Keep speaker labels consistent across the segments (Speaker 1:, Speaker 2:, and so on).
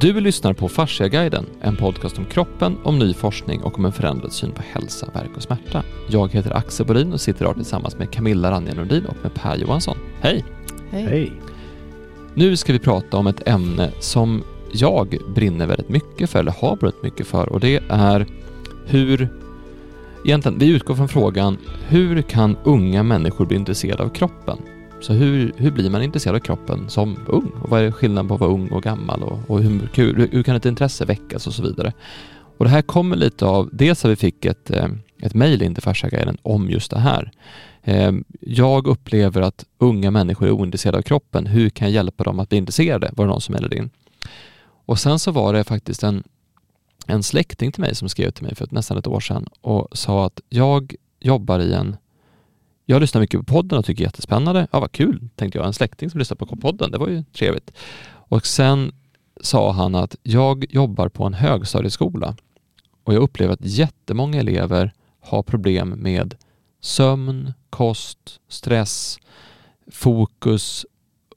Speaker 1: Du lyssnar på Fasciaguiden, en podcast om kroppen, om ny forskning och om en förändrad syn på hälsa, verk och smärta. Jag heter Axel Bodin och sitter idag tillsammans med Camilla Ranja Nordin och med Per Johansson. Hej!
Speaker 2: Hej.
Speaker 3: Hej.
Speaker 1: Nu ska vi prata om ett ämne som jag brinner väldigt mycket för, eller har brunnit mycket för, och det är hur... Egentligen, vi utgår från frågan, hur kan unga människor bli intresserade av kroppen? Så hur, hur blir man intresserad av kroppen som ung? Och vad är skillnaden på att vara ung och gammal? Och, och hur, hur, hur kan ett intresse väckas och så vidare? Och det här kommer lite av, dels att vi fick ett, eh, ett mejl in till Farsaguiden om just det här. Eh, jag upplever att unga människor är ointresserade av kroppen. Hur kan jag hjälpa dem att bli intresserade? Var det någon som mejlade in. Och sen så var det faktiskt en, en släkting till mig som skrev till mig för ett, nästan ett år sedan och sa att jag jobbar i en jag lyssnar mycket på podden och tycker det är jättespännande. Ja, vad kul, tänkte jag. En släkting som lyssnar på podden, det var ju trevligt. Och sen sa han att jag jobbar på en högstadieskola och jag upplever att jättemånga elever har problem med sömn, kost, stress, fokus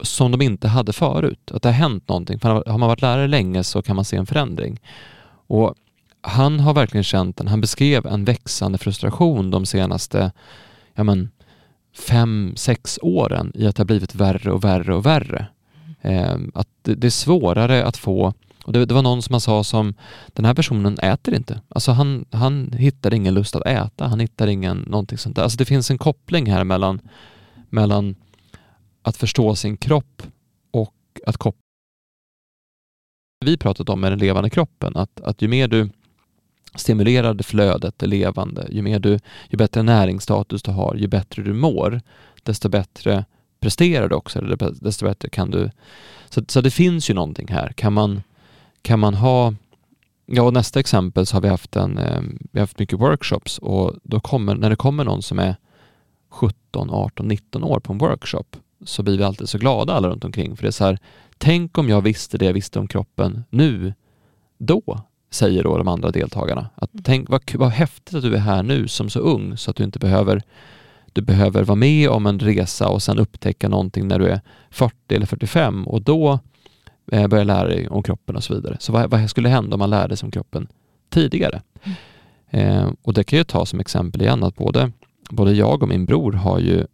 Speaker 1: som de inte hade förut. Att det har hänt någonting. För har man varit lärare länge så kan man se en förändring. Och han har verkligen känt den. Han beskrev en växande frustration de senaste ja men, fem, sex åren i att det har blivit värre och värre och värre. Eh, att det, det, är svårare att få, och det, det, var någon som man sa som, den här personen äter inte. Alltså han, han hittar ingen lust att äta, han hittar ingen någonting sånt där. Alltså det finns en koppling här mellan, mellan att förstå sin kropp och att koppla vi pratat om med den levande kroppen, att, att ju mer du stimulerar flödet, det levande, ju, mer du, ju bättre näringsstatus du har, ju bättre du mår, desto bättre presterar du också, eller desto bättre kan du... Så, så det finns ju någonting här. Kan man, kan man ha... Ja, och nästa exempel så har vi haft, en, eh, vi har haft mycket workshops och då kommer, när det kommer någon som är 17, 18, 19 år på en workshop så blir vi alltid så glada alla runt omkring för det är så här, tänk om jag visste det jag visste om kroppen nu, då, säger då de andra deltagarna. Att tänk vad, vad häftigt att du är här nu som så ung så att du inte behöver du behöver vara med om en resa och sen upptäcka någonting när du är 40 eller 45 och då eh, börja lära dig om kroppen och så vidare. Så vad, vad skulle hända om man lärde sig om kroppen tidigare? Mm. Eh, och det kan jag ta som exempel igen att både, både jag och min bror har ju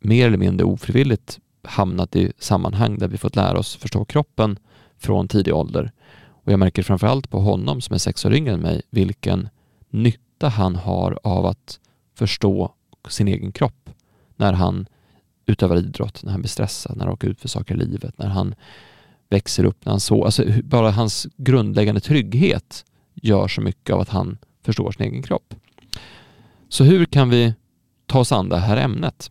Speaker 1: mer eller mindre ofrivilligt hamnat i sammanhang där vi fått lära oss förstå kroppen från tidig ålder. Och jag märker framförallt på honom som är sex år yngre än mig vilken nytta han har av att förstå sin egen kropp när han utövar idrott, när han blir stressad, när han åker ut för saker i livet, när han växer upp, när han så, alltså bara hans grundläggande trygghet gör så mycket av att han förstår sin egen kropp. Så hur kan vi ta oss an det här ämnet?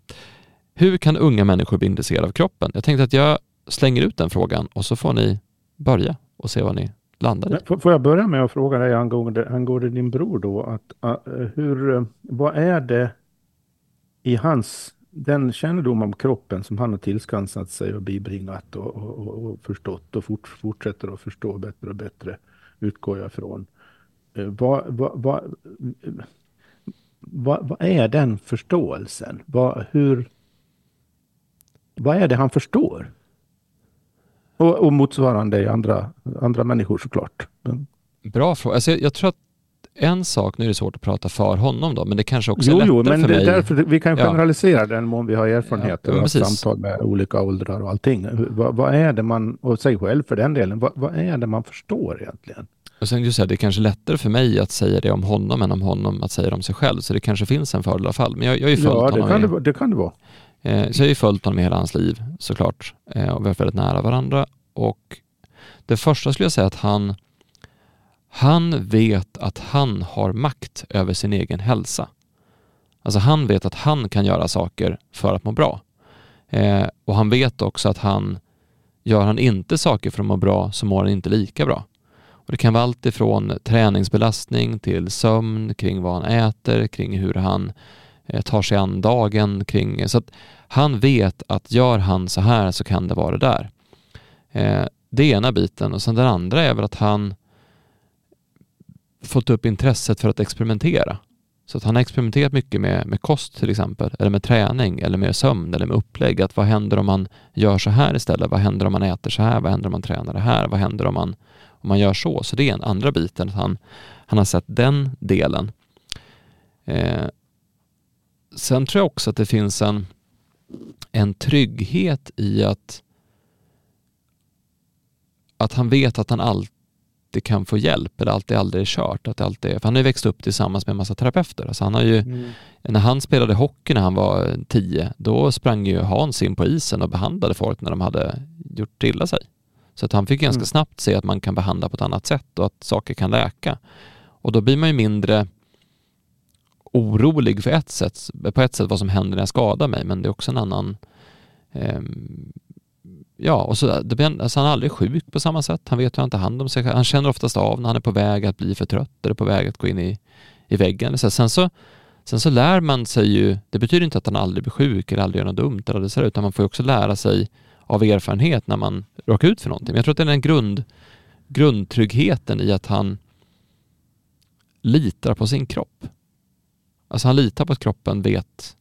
Speaker 1: Hur kan unga människor bli intresserade av kroppen? Jag tänkte att jag slänger ut den frågan och så får ni börja och se vad ni landar i.
Speaker 3: Får jag börja med att fråga dig angående, angående din bror då, att, uh, hur, vad är det i hans, den kännedom om kroppen som han har tillskansat sig och bibringat och, och, och förstått och fort, fortsätter att förstå bättre och bättre, utgår jag från. Uh, vad, vad, vad, vad, vad är den förståelsen? Vad, hur, vad är det han förstår? Och, och motsvarande i andra, andra människor såklart. Men.
Speaker 1: Bra fråga. Alltså, jag, jag, tror att en sak, nu är det svårt att prata för honom då, men det kanske också jo, är lättare
Speaker 3: jo, men
Speaker 1: för
Speaker 3: det
Speaker 1: mig.
Speaker 3: Därför, vi kan generalisera ja. den om vi har erfarenhet ja, av samtal med olika åldrar och allting. Vad, vad, är det man, och säg själv för den delen, vad, vad är det man förstår egentligen?
Speaker 1: Och sen just säga, det är kanske lättare för mig att säga det om honom än om honom att säga det om sig själv, så det kanske finns en fördel i alla fall. Men jag, jag har ju följt
Speaker 3: ja,
Speaker 1: det
Speaker 3: kan det, det kan det vara.
Speaker 1: Eh, så jag har ju följt honom i hela hans liv såklart eh, och vi har varit väldigt nära varandra och det första skulle jag säga att han, han vet att han har makt över sin egen hälsa. Alltså han vet att han kan göra saker för att må bra. Eh, och han vet också att han, gör han inte saker för att må bra så mår han inte lika bra. Och Det kan vara allt ifrån träningsbelastning till sömn, kring vad han äter, kring hur han Eh, tar sig an dagen. Kring, så att han vet att gör han så här så kan det vara det där. Eh, det är ena biten och sen den andra är väl att han fått upp intresset för att experimentera. Så att han har experimenterat mycket med, med kost till exempel, eller med träning, eller med sömn, eller med upplägg. Att vad händer om man gör så här istället? Vad händer om man äter så här? Vad händer om man tränar det här? Vad händer om man om man gör så. Så det är den andra biten, att han, han har sett den delen. Eh, sen tror jag också att det finns en, en trygghet i att, att han vet att han alltid kan få hjälp eller att det aldrig är kört. Att det alltid är, för han har ju växt upp tillsammans med en massa terapeuter. Alltså han har ju, mm. När han spelade hockey när han var tio, då sprang ju Hans in på isen och behandlade folk när de hade gjort illa sig. Så att han fick ganska mm. snabbt se att man kan behandla på ett annat sätt och att saker kan läka. Och då blir man ju mindre orolig för ett sätt, på ett sätt vad som händer när jag skadar mig, men det är också en annan eh, Ja, och så, det alltså han är aldrig sjuk på samma sätt. Han vet hur han tar hand om sig Han känner oftast av när han är på väg att bli för trött eller på väg att gå in i, i väggen. Så sen, så, sen så lär man sig ju, det betyder inte att han aldrig blir sjuk eller aldrig gör något dumt eller så, utan man får också lära sig av erfarenhet när man råkar ut för någonting. Men jag tror att det är den grund, grundtryggheten i att han litar på sin kropp. Alltså han litar på att kroppen vet,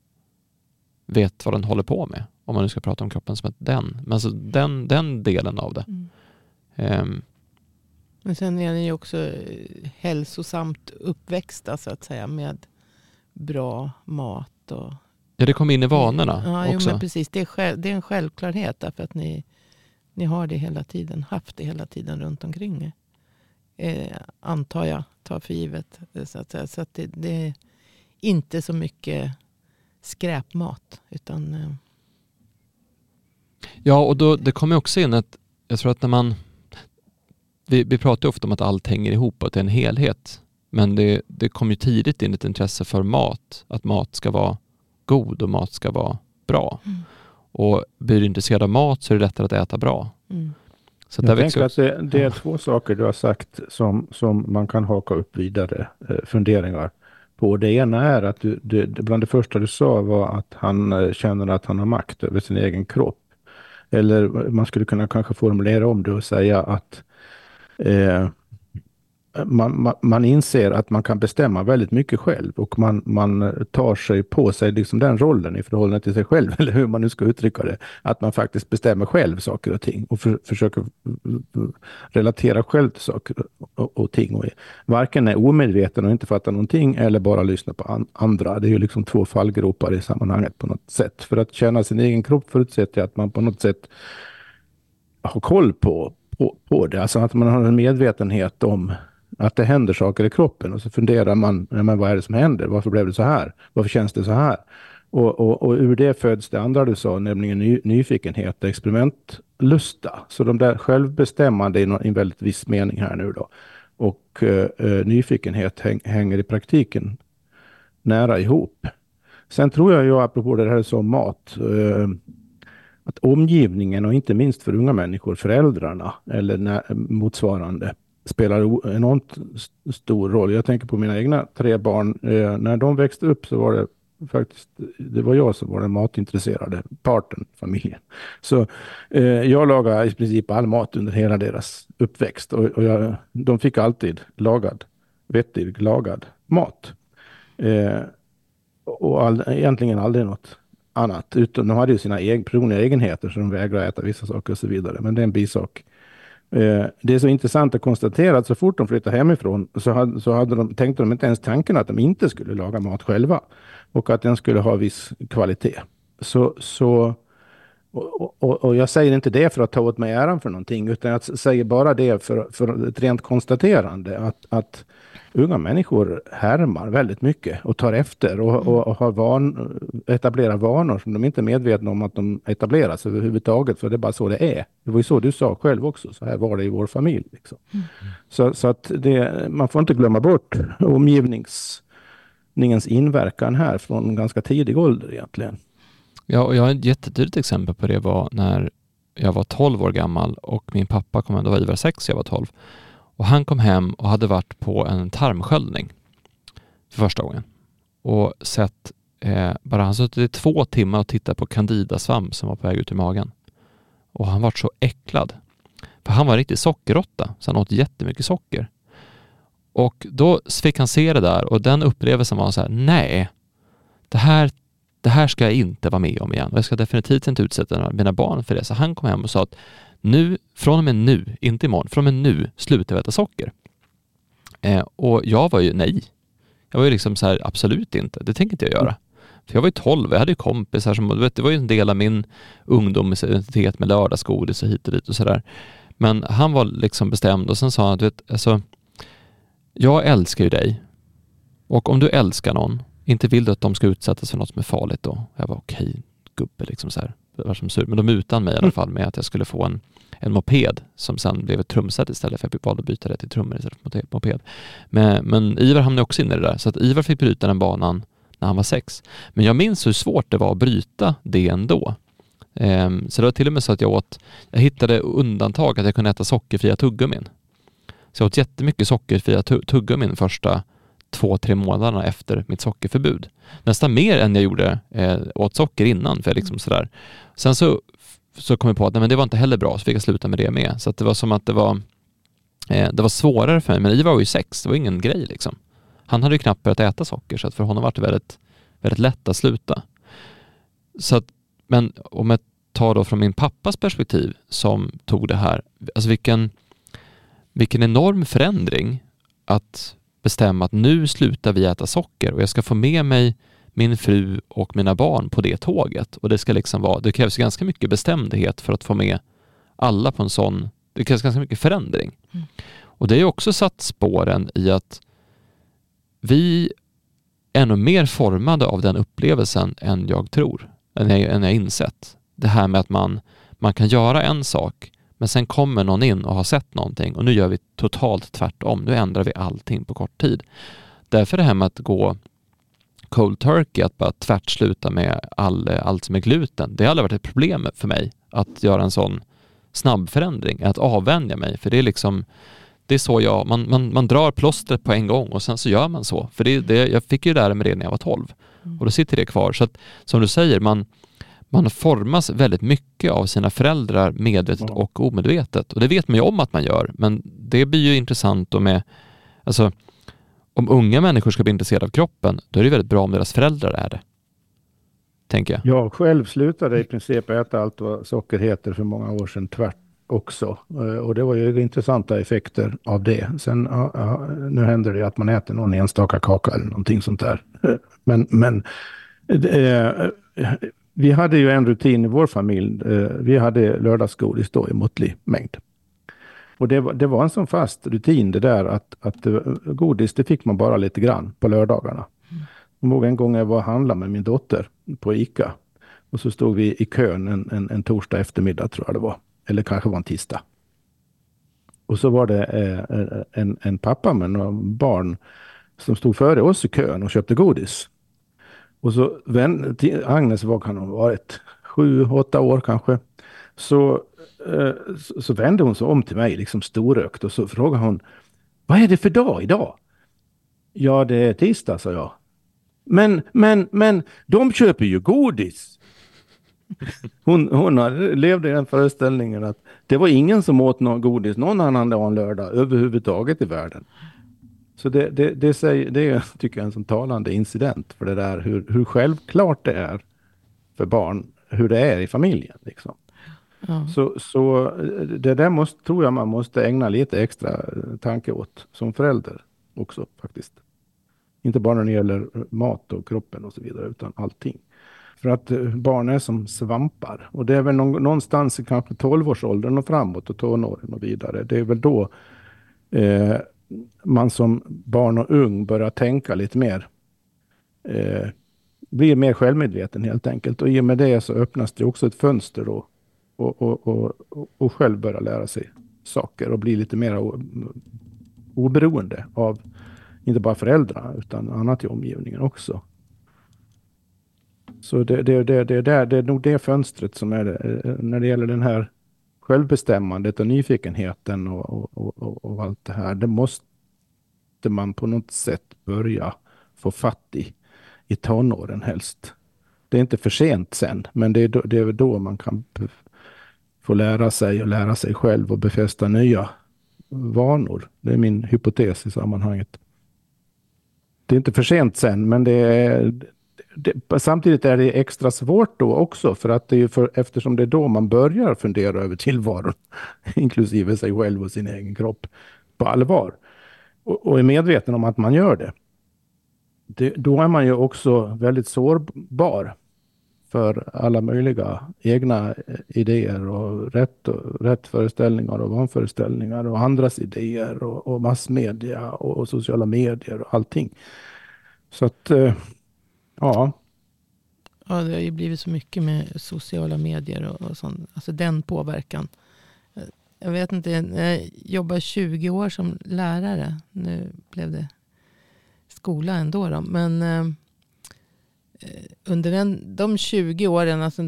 Speaker 1: vet vad den håller på med. Om man nu ska prata om kroppen som ett den. Men alltså den, den delen av det. Mm. Um,
Speaker 2: men sen är ni ju också eh, hälsosamt uppväxta så att säga med bra mat och
Speaker 1: Ja, det kom in i vanorna
Speaker 2: ja,
Speaker 1: också.
Speaker 2: Jo, men precis. Det är, själv, det är en självklarhet därför att ni, ni har det hela tiden, haft det hela tiden runt omkring er. Eh, antar jag, tar för givet. Eh, så att, säga. så att det, det, inte så mycket skräpmat. Utan, eh.
Speaker 1: Ja, och då, det kommer också in att jag tror att när man... Vi, vi pratar ofta om att allt hänger ihop och att det är en helhet. Men det, det kom ju tidigt in ett intresse för mat. Att mat ska vara god och mat ska vara bra. Mm. Och blir du intresserad av mat så är det lättare att äta bra. Mm.
Speaker 3: Så jag tänker att det, det, är två saker du har sagt som, som man kan haka upp vidare eh, funderingar på. Det ena är att du, du, bland det första du sa var att han eh, känner att han har makt över sin egen kropp. Eller man skulle kunna kanske formulera om det och säga att eh, man, man, man, inser att man kan bestämma väldigt mycket själv och man, man tar sig på sig liksom den rollen i förhållande till sig själv, eller hur man nu ska uttrycka det. Att man faktiskt bestämmer själv saker och ting och för, försöker relatera själv till saker och, och ting. Och varken är omedveten och inte fattar någonting eller bara lyssnar på an, andra. Det är ju liksom två fallgropar i sammanhanget på något sätt. För att känna sin egen kropp förutsätter att man på något sätt har koll på, på, på det. Alltså att man har en medvetenhet om att det händer saker i kroppen och så funderar man, men vad är det som händer? Varför blev det så här? Varför känns det så här? Och, och, och ur det föds det andra du sa, nämligen ny, nyfikenhet, experimentlusta. Så de där självbestämmande i, någon, i en väldigt viss mening här nu då. Och eh, eh, nyfikenhet häng, hänger i praktiken nära ihop. Sen tror jag ju, apropå det här som mat, eh, att omgivningen och inte minst för unga människor, föräldrarna eller när, motsvarande, spelar enormt stor roll. Jag tänker på mina egna tre barn. Eh, när de växte upp så var det faktiskt, det var jag som var den matintresserade parten i familjen. Så eh, jag lagade i princip all mat under hela deras uppväxt och, och jag, de fick alltid lagad, vettig lagad mat. Eh, och all, egentligen aldrig något annat. Utan de hade ju sina egen, personliga egenheter så de vägrade äta vissa saker och så vidare. Men det är en bisak. Eh, det är så intressant att konstatera att så fort de flyttade hemifrån så, hade, så hade de, tänkte de inte ens tanken att de inte skulle laga mat själva och att den skulle ha viss kvalitet. Så, så, och, och, och jag säger inte det för att ta åt mig äran för någonting utan jag säger bara det för, för ett rent konstaterande att, att unga människor härmar väldigt mycket och tar efter och, mm. och, och har van, etablerar vanor som de inte är medvetna om att de etableras överhuvudtaget. För det är bara så det är. Det var ju så du sa själv också. Så här var det i vår familj. Liksom. Mm. Så, så att det, man får inte glömma bort omgivningens inverkan här från ganska tidig ålder egentligen.
Speaker 1: Ja, och jag har ett jättetydligt exempel på det var när jag var 12 år gammal och min pappa kom hem, då var Ivar 6, jag var 12. Och han kom hem och hade varit på en tarmsköljning för första gången och sett, eh, bara han suttit i två timmar och tittat på candidasvamp som var på väg ut i magen. Och han var så äcklad. För han var riktigt riktig sockerråtta, så han åt jättemycket socker. Och då fick han se det där och den upplevelsen var så här, nej, det här, det här ska jag inte vara med om igen och jag ska definitivt inte utsätta mina barn för det. Så han kom hem och sa att nu, från och med nu, inte imorgon, från och med nu slutar vi äta socker. Eh, och jag var ju nej. Jag var ju liksom så här, absolut inte, det tänker inte jag göra. För jag var ju 12, jag hade ju kompisar som, vet, det var ju en del av min ungdomsidentitet med lördagsgodis och hit och dit och sådär. Men han var liksom bestämd och sen sa han, du vet, alltså, jag älskar ju dig och om du älskar någon, inte vill du att de ska utsättas för något som är farligt då? Jag var okej, okay, gubbe liksom så här. Det var som sur. Men de utan mig i alla mm. fall med att jag skulle få en, en moped som sen blev ett trumset istället för jag valde att byta det till trummor istället för moped. Men, men Ivar hamnade också in i det där så att Ivar fick bryta den banan när han var sex. Men jag minns hur svårt det var att bryta det ändå. Um, så det var till och med så att jag åt, jag hittade undantag att jag kunde äta sockerfria tuggummin. Så jag åt jättemycket sockerfria tuggummin första två, tre månaderna efter mitt sockerförbud. Nästan mer än jag gjorde eh, åt socker innan. För liksom sådär. Sen så, så kom jag på att nej, men det var inte heller bra, så fick jag sluta med det med. Så det var som att det var, eh, det var svårare för mig. Men Ivar var ju sex, det var ingen grej liksom. Han hade ju knappt börjat äta socker, så att för honom var det väldigt, väldigt lätt att sluta. Så att, men om jag tar då från min pappas perspektiv som tog det här, alltså vilken, vilken enorm förändring att bestämma att nu slutar vi äta socker och jag ska få med mig min fru och mina barn på det tåget. Och det ska liksom vara, det krävs ganska mycket bestämdhet för att få med alla på en sån, det krävs ganska mycket förändring. Mm. Och det är också satt spåren i att vi är nog mer formade av den upplevelsen än jag tror, än jag, än jag insett. Det här med att man, man kan göra en sak men sen kommer någon in och har sett någonting och nu gör vi totalt tvärtom. Nu ändrar vi allting på kort tid. Därför det här med att gå cold turkey, att bara tvärtsluta med all, allt som är gluten, det har aldrig varit ett problem för mig att göra en sån snabb förändring, att avvänja mig. För det är liksom, det är så jag, man, man, man drar plåstret på en gång och sen så gör man så. För det, det, jag fick ju lära mig det när jag var 12 och då sitter det kvar. Så att, som du säger, man, man formas väldigt mycket av sina föräldrar medvetet och omedvetet. Och det vet man ju om att man gör, men det blir ju intressant och med, alltså om unga människor ska bli intresserade av kroppen, då är det väldigt bra om deras föräldrar är det. Tänker jag.
Speaker 3: Jag själv slutade i princip äta allt vad socker heter för många år sedan tvärt också. Eh, och det var ju intressanta effekter av det. Sen ja, ja, nu händer det att man äter någon enstaka kaka eller någonting sånt där. Men, men det, vi hade ju en rutin i vår familj. Eh, vi hade lördagsgodis då i måttlig mängd. Och det var, det var en sån fast rutin det där att, att eh, godis det fick man bara lite grann på lördagarna. Jag ihåg en gång jag var och handlade med min dotter på ICA. Och så stod vi i kön en, en, en torsdag eftermiddag tror jag det var. Eller kanske var en tisdag. Och så var det eh, en, en pappa med några barn som stod före oss i kön och köpte godis. Och så vän, Agnes, vad kan hon ha varit? Sju, åtta år kanske. Så, eh, så, så vände hon sig om till mig, liksom storökt, och så frågade hon Vad är det för dag idag? Ja, det är tisdag, sa jag. Men, men, men, de köper ju godis. Hon, hon levde i den föreställningen att det var ingen som åt någon godis någon annan dag än lördag överhuvudtaget i världen. Så det, det, det, säger, det tycker jag är en sån talande incident för det där hur, hur självklart det är för barn hur det är i familjen. Liksom. Ja. Så, så det där måste, tror jag man måste ägna lite extra tanke åt som förälder också faktiskt. Inte bara när det gäller mat och kroppen och så vidare utan allting. För att eh, barn är som svampar och det är väl någonstans i kanske 12-årsåldern och framåt och tonåren och vidare. Det är väl då eh, man som barn och ung börjar tänka lite mer. Eh, blir mer självmedveten helt enkelt. Och i och med det så öppnas det också ett fönster då. Och, och, och, och själv börja lära sig saker och bli lite mer oberoende av inte bara föräldrarna utan annat i omgivningen också. Så det, det, det, det, det, det är nog det fönstret som är det, eh, när det gäller den här självbestämmandet och nyfikenheten och, och, och, och, allt det här. Det måste man på något sätt börja få fatt i, i tonåren helst. Det är inte för sent sen, men det är, då, det är då man kan få lära sig och lära sig själv och befästa nya vanor. Det är min hypotes i sammanhanget. Det är inte för sent sen, men det är, det, samtidigt är det extra svårt då också för att det är för, eftersom det är då man börjar fundera över tillvaron, inklusive sig själv och sin egen kropp på allvar. Och, och är medveten om att man gör det. det. Då är man ju också väldigt sårbar för alla möjliga egna eh, idéer och rätt, rätt föreställningar och vanföreställningar och andras idéer och, och massmedia och, och, sociala medier och allting. Så att, eh, ja.
Speaker 2: Ja, det har ju blivit så mycket med sociala medier och, och sånt. Alltså den påverkan. Eh, jag vet inte, jag jobbar 20 år som lärare. Nu blev det skola ändå. Då. Men Eh, eh under den, de 20 åren, alltså,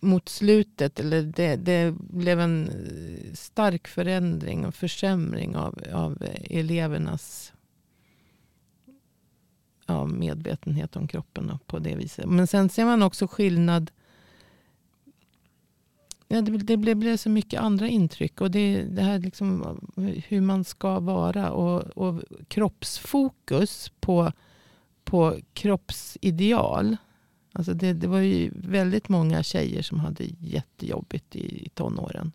Speaker 2: mot slutet, eller det, det, blev en eh, stark förändring och försämring av, av elevernas ja, medvetenhet om kroppen på det viset. Men sen ser man också skillnad. Ja, det, det blev, blev så mycket andra intryck. Och det, det här liksom hur man ska vara. Och, och kroppsfokus på på kroppsideal. Alltså det, det var ju väldigt många tjejer som hade jättejobbigt i, i tonåren.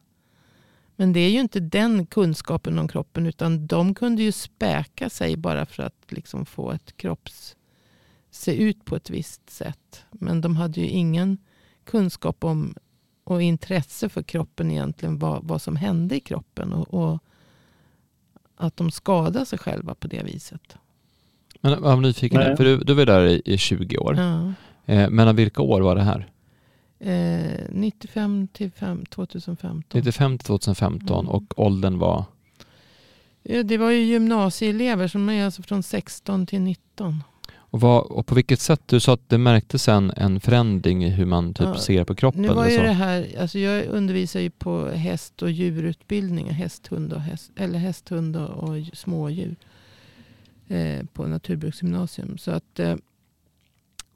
Speaker 2: Men det är ju inte den kunskapen om kroppen utan de kunde ju späka sig bara för att liksom få ett kropps se ut på ett visst sätt. Men de hade ju ingen kunskap om och intresse för kroppen egentligen. Vad, vad som hände i kroppen. Och, och att de skadade sig själva på det viset.
Speaker 1: Men jag var nyfiken, för du, du var där i, i 20 år.
Speaker 2: Ja.
Speaker 1: Eh, men vilka år var det här?
Speaker 2: Eh, 95 till 5, 2015.
Speaker 1: 95 till 2015 mm. och åldern var?
Speaker 2: Det var ju gymnasieelever som är alltså från 16 till 19.
Speaker 1: Och, vad, och på vilket sätt? Du sa att det märktes en, en förändring i hur man typ ja, ser på kroppen.
Speaker 2: Nu var ju det här, alltså jag undervisar ju på häst och djurutbildning, hästhund och, häst, eller hästhund och, och smådjur eh, på naturbruksgymnasium. Så att, eh,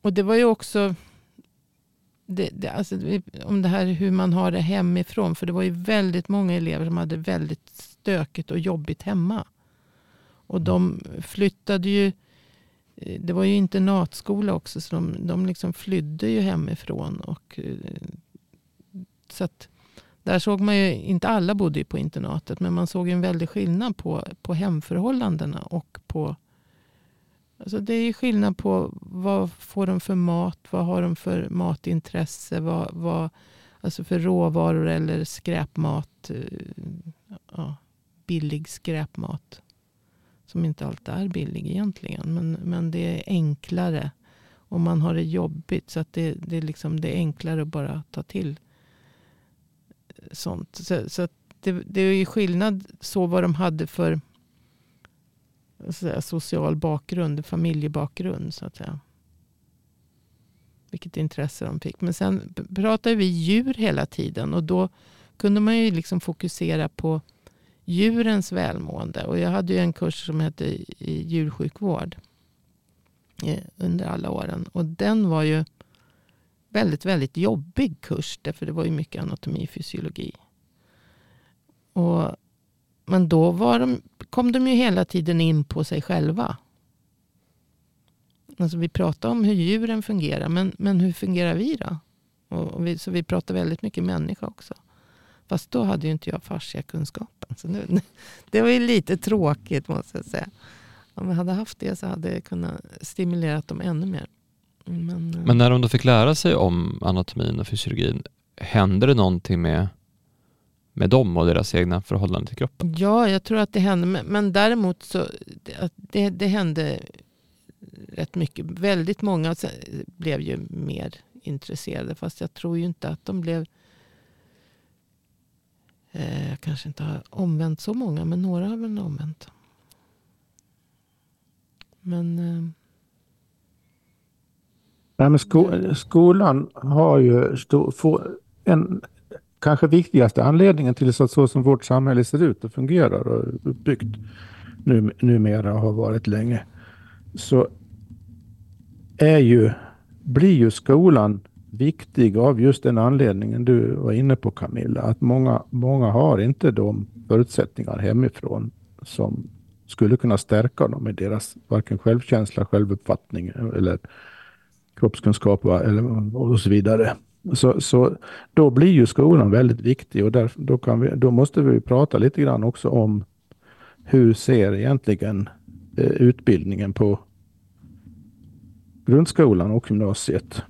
Speaker 2: och det var ju också det, det, alltså, om det här hur man har det hemifrån. För det var ju väldigt många elever som hade väldigt stökigt och jobbigt hemma. Och de flyttade ju. Eh, det var ju internatskola också. Så de, de liksom flydde ju hemifrån. Och, eh, så att, där såg man ju, inte alla bodde ju på internatet, men man såg en väldig skillnad på, på hemförhållandena och på... Alltså det är ju skillnad på vad får de för mat, vad har de för matintresse, vad, vad, alltså för råvaror eller skräpmat. Eh, ja, billig skräpmat. Som inte alltid är billig egentligen, men, men det är enklare. Och man har det jobbigt så att det, det, är liksom, det är enklare att bara ta till eh, sånt. Så, så det, det är ju skillnad så vad de hade för säga, social bakgrund, familjebakgrund så att säga. Vilket intresse de fick. Men sen pratade vi djur hela tiden och då kunde man ju liksom fokusera på djurens välmående. Och jag hade ju en kurs som hette djursjukvård eh, under alla åren. Och den var ju väldigt, väldigt jobbig kurs. Därför det var ju mycket anatomi och fysiologi. Och, men då var de, kom de ju hela tiden in på sig själva. Alltså vi pratar om hur djuren fungerar. Men, men hur fungerar vi då? Och vi, så vi pratar väldigt mycket människa också. Fast då hade ju inte jag fasciakunskapen. Så nu, det var ju lite tråkigt måste jag säga. Om jag hade haft det så hade jag kunnat stimulera dem ännu mer.
Speaker 1: Men, eh, Men, när de då fick lära sig om anatomin och fysiologin, hände det någonting med, med dem och deras egna förhållande till kroppen?
Speaker 2: Ja, jag tror att det hände. Men, men däremot så det, det hände rätt mycket. Väldigt många blev ju mer intresserade. Fast jag tror ju inte att de blev eh, jag kanske inte har omvänt så många, men några har väl omvänt. Men eh,
Speaker 3: Nej, men sko skolan har ju en kanske viktigaste anledningen till så, så som vårt samhälle ser ut och fungerar och är uppbyggt nu, numera har varit länge. Så är ju, blir ju skolan viktig av just den anledningen du var inne på Camilla. Att många, många har inte de förutsättningar hemifrån som, skulle kunna stärka dem i deras varken självkänsla, självuppfattning eller kroppskunskap eller, och så vidare. Så, så då blir ju skolan väldigt viktig och där, då, kan vi, då måste vi prata lite grann också om hur ser egentligen eh, utbildningen på grundskolan och gymnasiet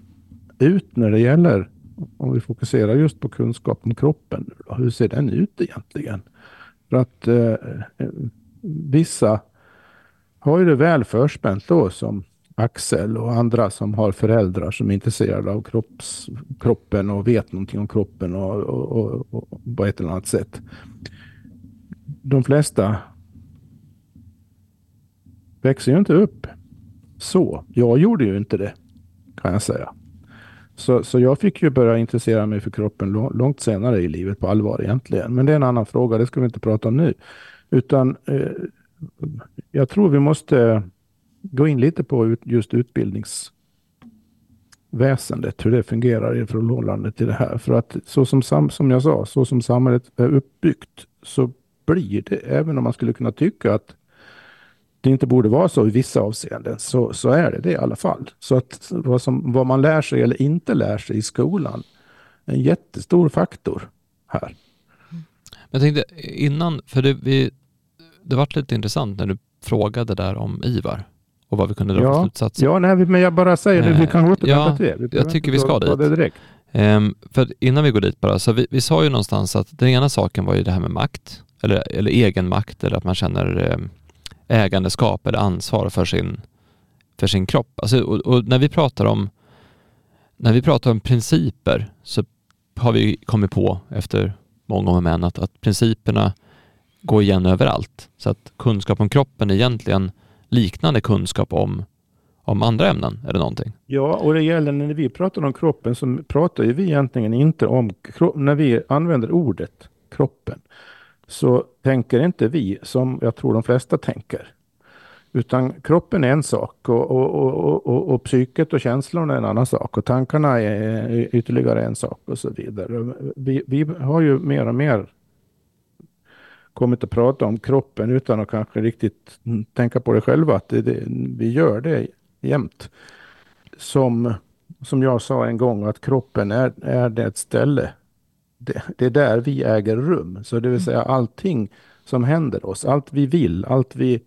Speaker 3: ut när det gäller, om vi fokuserar just på kunskap om kroppen, hur ser den ut egentligen? För att eh, eh, vissa har ju det väl förspänt då som Axel och andra som har föräldrar som är intresserade av kropps, kroppen och vet någonting om kroppen och, och, och, och på ett eller annat sätt. De flesta växer ju inte upp så. Jag gjorde ju inte det, kan jag säga. Så, så jag fick ju börja intressera mig för kroppen långt senare i livet på allvar egentligen. Men det är en annan fråga, det ska vi inte prata om nu. Utan eh, jag tror vi måste gå in lite på just utbildningsväsendet, hur det fungerar i förhållande till det här. För att så som, som jag sa, så som samhället är uppbyggt så blir det, även om man skulle kunna tycka att det inte borde vara så i vissa avseenden, så, så är det det i alla fall. Så att vad, som, vad man lär sig eller inte lär sig i skolan är en jättestor faktor här.
Speaker 1: Jag tänkte innan, för det, vi, det var lite intressant när du frågade där om Ivar och vad vi kunde dra
Speaker 3: ja.
Speaker 1: för slutsatser.
Speaker 3: Ja, nej, men jag bara säger det, vi kan eh, återvända
Speaker 1: ja,
Speaker 3: till det.
Speaker 1: Vi jag tycker vi ska dit.
Speaker 3: Det direkt.
Speaker 1: Um, för innan vi går dit bara, så vi, vi sa ju någonstans att den ena saken var ju det här med makt, eller, eller egen makt, eller att man känner um, ägandeskap eller ansvar för sin, för sin kropp. Alltså, och, och, när vi pratar om när vi pratar om principer så har vi kommit på efter många om män att, att principerna går igen överallt. Så att kunskap om kroppen är egentligen liknande kunskap om, om andra ämnen eller någonting.
Speaker 3: Ja, och det gäller när vi pratar om kroppen så pratar ju vi egentligen inte om, när vi använder ordet kroppen, så tänker inte vi som jag tror de flesta tänker. Utan kroppen är en sak och, och, och, och, och psyket och känslorna är en annan sak och tankarna är ytterligare en sak och så vidare. Vi, vi har ju mer och mer kommit att prata om kroppen utan att kanske riktigt tänka på det själva. Att det, det, vi gör det jämt. Som, som jag sa en gång att kroppen är, är det ett ställe. Det, det är där vi äger rum. Så det vill säga allting som händer oss, allt vi vill, allt vi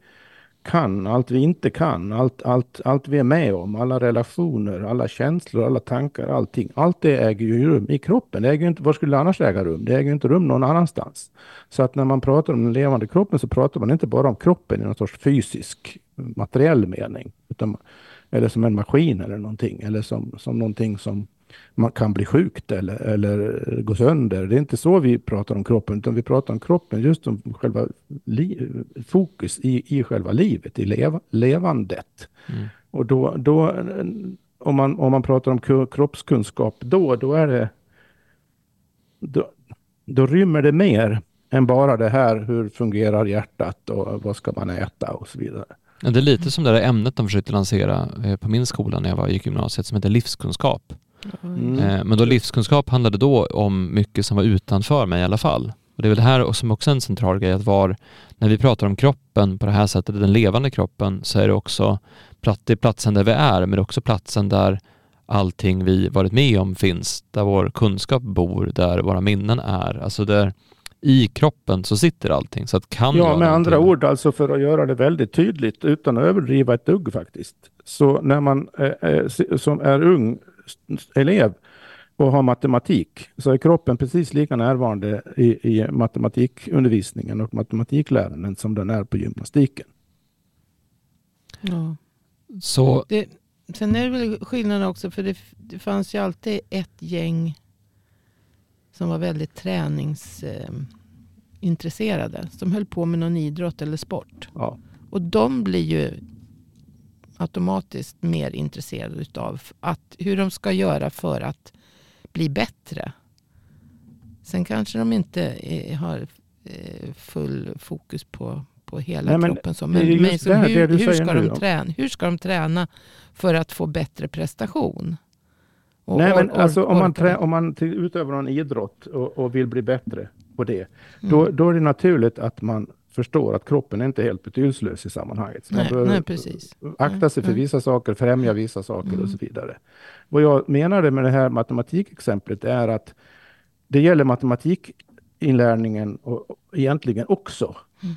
Speaker 3: kan, allt vi inte kan, allt, allt, allt vi är med om, alla relationer, alla känslor, alla tankar, allting. Allt det äger ju rum i kroppen. Det äger inte, var skulle det annars äga rum? Det äger ju inte rum någon annanstans. Så att när man pratar om den levande kroppen så pratar man inte bara om kroppen i någon sorts fysisk, materiell mening. Utan, eller som en maskin eller någonting. Eller som, som någonting som man kan bli sjukt eller, eller gå sönder. Det är inte så vi pratar om kroppen, utan vi pratar om kroppen just som själva fokus i, i själva livet, i lev, levandet. Mm. Och då, då om, man, om man pratar om kroppskunskap, då, då är det då, då rymmer det mer än bara det här, hur fungerar hjärtat och vad ska man äta och så vidare.
Speaker 1: Det är lite som det där ämnet de försökte lansera eh, på min skola när jag var, gick gymnasiet som heter livskunskap. Mm. Eh, men då livskunskap handlade då om mycket som var utanför mig i alla fall. Och det är väl det här som också är en central grej, att var, när vi pratar om kroppen på det här sättet, den levande kroppen, så är det också det platsen där vi är, men det är också platsen där allting vi varit med om finns, där vår kunskap bor, där våra minnen är. Alltså där i kroppen så sitter allting. Så att kan
Speaker 3: ja, med andra ord, alltså för att göra det väldigt tydligt, utan att överdriva ett dugg faktiskt. Så när man äh, som är ung elev och har matematik så är kroppen precis lika närvarande i, i matematikundervisningen och matematikläraren som den är på gymnastiken.
Speaker 2: Ja. Så... Det, sen är det väl skillnad också för det, det fanns ju alltid ett gäng som var väldigt träningsintresserade. Eh, som höll på med någon idrott eller sport.
Speaker 3: Ja.
Speaker 2: Och de blir ju automatiskt mer intresserade av att, hur de ska göra för att bli bättre. Sen kanske de inte är, har eh, full fokus på, på hela Nej, men kroppen. Så. Men, men så här, hur, hur, ska de träna, hur ska de träna för att få bättre prestation?
Speaker 3: Och, Nej, men alltså, om man, trä, om man utövar en idrott och, och, vill bli bättre på det, mm. då, då är det naturligt att man förstår att kroppen är inte helt betydelselös i sammanhanget.
Speaker 2: Nej, nej, precis.
Speaker 3: akta sig för
Speaker 2: Mm.
Speaker 3: vissa saker, främja vissa saker
Speaker 2: Mm.
Speaker 3: och så vidare. Vad jag menade med det här matematikexemplet är att det gäller matematikinlärningen och, och egentligen också.
Speaker 2: Mm.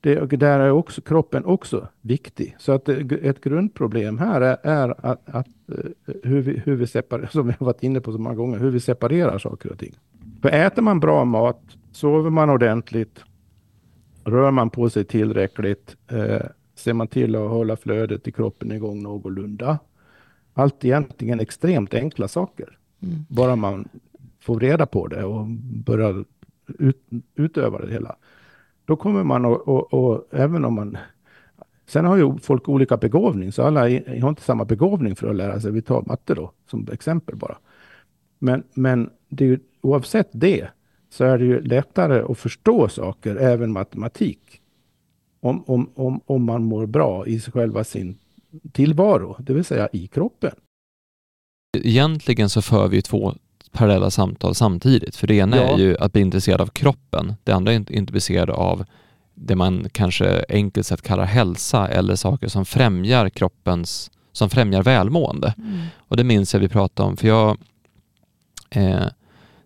Speaker 3: Det, där är också kroppen också viktig. Så att ett grundproblem här är, är att, att eh, hur, vi, hur vi separerar, som jag varit inne på så många gånger, hur vi separerar saker och ting. För äter man bra mat, sover man ordentligt, rör man på sig tillräckligt, eh, ser man till att hålla flödet i kroppen igång någorlunda. Allt egentligen extremt enkla saker.
Speaker 2: Mm.
Speaker 3: Bara man får reda på det och börjar ut, utöva det hela. Då kommer man och, och, och även om man... Sen har ju folk olika begåvning, så alla har inte samma begåvning för att lära sig. Vi tar matte då, som exempel bara. Men, men det är ju, oavsett det så är det ju lättare att förstå saker, även matematik. Om, om, om, om man mår bra i själva sin tillvaro, det vill säga i kroppen.
Speaker 1: Egentligen så för vi två parallella samtal samtidigt, för det ena
Speaker 3: Ja.
Speaker 1: är ju att bli intresserad av kroppen, det andra är intresserad av det man kanske enkelt sett kallar hälsa eller saker som främjar kroppens, som främjar välmående.
Speaker 2: Mm.
Speaker 1: Och det minns jag vi pratade om, för jag eh,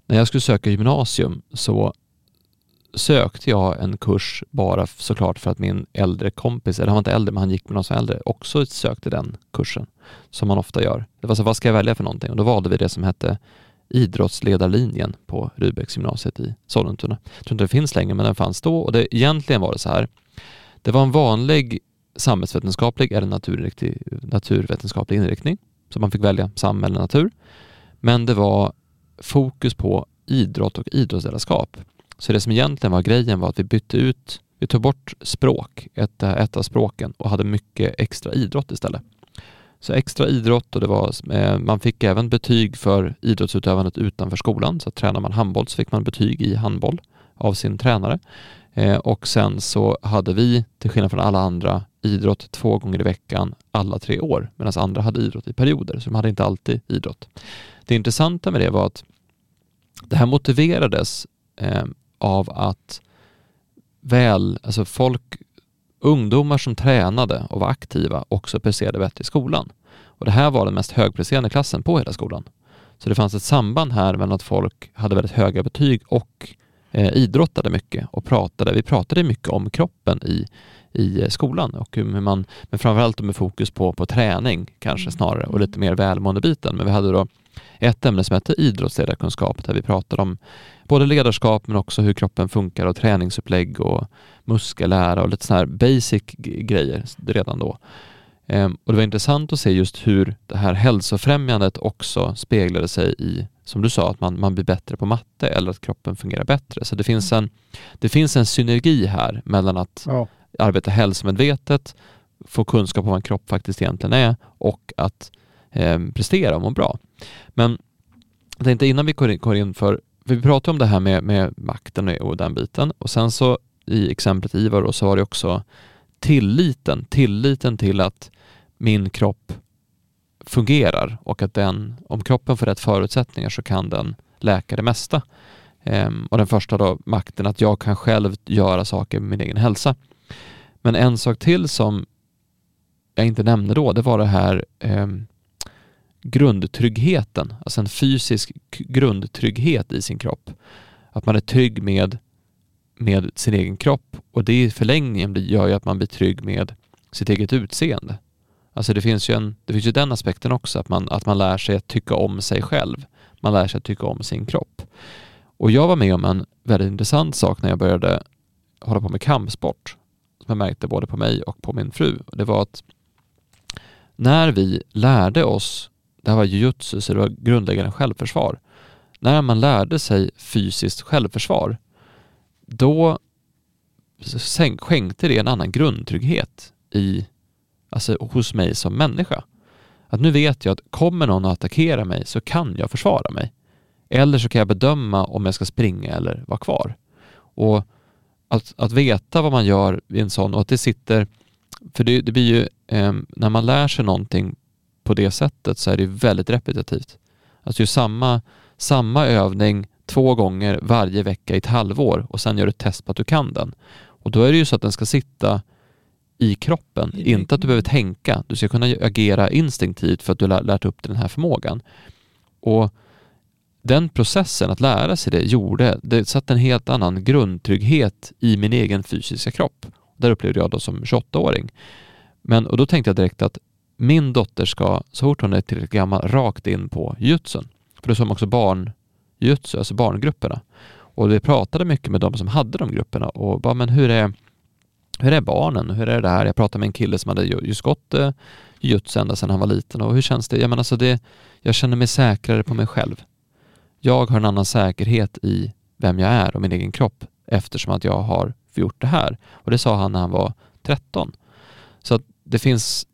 Speaker 1: när jag skulle söka gymnasium så sökte jag en kurs bara såklart för att min äldre kompis, eller han var inte äldre men han gick med någon som var äldre, också sökte den kursen som man ofta gör. Det var så, vad ska jag välja för någonting? Och då valde vi det som hette idrottsledarlinjen på Rudbecksgymnasiet i Sollentuna. Jag tror inte det finns längre men den fanns då och det, egentligen var det så här. Det var en vanlig samhällsvetenskaplig eller naturvetenskaplig inriktning. Så man fick välja sam eller natur. Men det var fokus på idrott och idrottsledarskap. Så det som egentligen var grejen var att vi bytte ut, vi tog bort språk, ett, ett av språken och hade mycket extra idrott istället. Så extra idrott och det var, eh, man fick även betyg för idrottsutövandet utanför skolan. Så tränar man handboll så fick man betyg i handboll av sin tränare. Eh, och sen så hade vi, till skillnad från alla andra, idrott två gånger i veckan alla tre år, medan andra hade idrott i perioder, så de hade inte alltid idrott. Det intressanta med det var att det här motiverades eh, av att väl, alltså folk, ungdomar som tränade och var aktiva också presterade bättre i skolan. Och det här var den mest högpresterande klassen på hela skolan. Så det fanns ett samband här mellan att folk hade väldigt höga betyg och eh, idrottade mycket och pratade. Vi pratade mycket om kroppen i, i eh, skolan och hur man, men framförallt med fokus på, på träning kanske
Speaker 2: Mm.
Speaker 1: snarare och lite mer välmående biten. Men vi hade då ett ämne som hette idrottsledarkunskap där vi pratade om både ledarskap men också hur kroppen funkar och träningsupplägg och muskellära och lite sådana här basic grejer redan då. Ehm, och det var intressant att se just hur det här hälsofrämjandet också speglade sig i, som du sa, att man, man blir bättre på matte eller att kroppen fungerar bättre. Så det finns en, det finns en synergi här mellan att
Speaker 3: Ja
Speaker 1: arbeta hälsomedvetet, få kunskap om vad en kropp faktiskt egentligen är och att eh, prestera och må bra. Men jag tänkte innan vi går in, för, för vi pratade om det här med, med makten och- och den biten och sen så i exemplet Ivar då, så var det också tilliten, tilliten till att min kropp fungerar och att den, om kroppen får rätt förutsättningar så kan den läka det mesta. Ehm, och den första då, makten att jag kan själv göra saker med min egen hälsa. Men en sak till som jag inte nämnde då, det var det här eh, grundtryggheten, alltså en fysisk grundtrygghet i sin kropp. Att man är trygg med, med sin egen kropp och det i förlängningen gör ju att man blir trygg med sitt eget utseende. Alltså det finns ju, en, det finns ju den aspekten också, att man, att man lär sig att tycka om sig själv. Man lär sig att tycka om sin kropp. Och jag var med om en väldigt intressant sak när jag började hålla på med kampsport. Som jag märkte både på mig och på min fru. Och Det var att när vi lärde oss, det här var jujutsu, så det var grundläggande självförsvar. När man lärde sig fysiskt självförsvar, då skänkte det en annan grundtrygghet i, alltså hos mig som människa. Att nu vet jag att kommer någon att attackera mig så kan jag försvara mig. Eller så kan jag bedöma om jag ska springa eller vara kvar. Och att, att veta vad man gör i en sån och att det sitter, för det, det blir ju, eh, när man lär sig någonting på det sättet så är det ju väldigt repetitivt. Alltså ju samma, samma övning två gånger varje vecka i ett halvår och sen gör du ett test på att du kan den. Och då är det ju så att den ska sitta i kroppen,
Speaker 2: I
Speaker 1: inte att du behöver tänka. Du ska kunna agera instinktivt för att du har lär- lärt upp den här förmågan. Och den processen, att lära sig det, gjorde, det satte en helt annan grundtrygghet i min egen fysiska kropp. Där upplevde jag då som 28-åring. Men, och då tänkte jag direkt att min dotter ska, så fort hon är tillräckligt gammal, rakt in på jutsun. För då som också barn jutsu, alltså barngrupperna. Och vi pratade mycket med de som hade de grupperna och bara, men hur är, hur är barnen? Hur är det här? Jag pratade med en kille som hade just gått eh, jutsu ända sedan han var liten och hur känns det? Jag menar, alltså det? Jag känner mig säkrare på mig själv. Jag har en annan säkerhet i vem jag är och min egen kropp eftersom att jag har gjort det här. Och det sa han när han var 13. Så att det finns,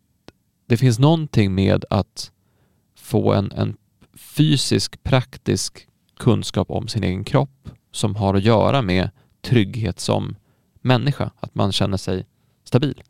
Speaker 1: det finns någonting med att få en, en fysisk, praktisk kunskap om sin egen kropp som har att göra med trygghet som människa, att man känner sig stabil.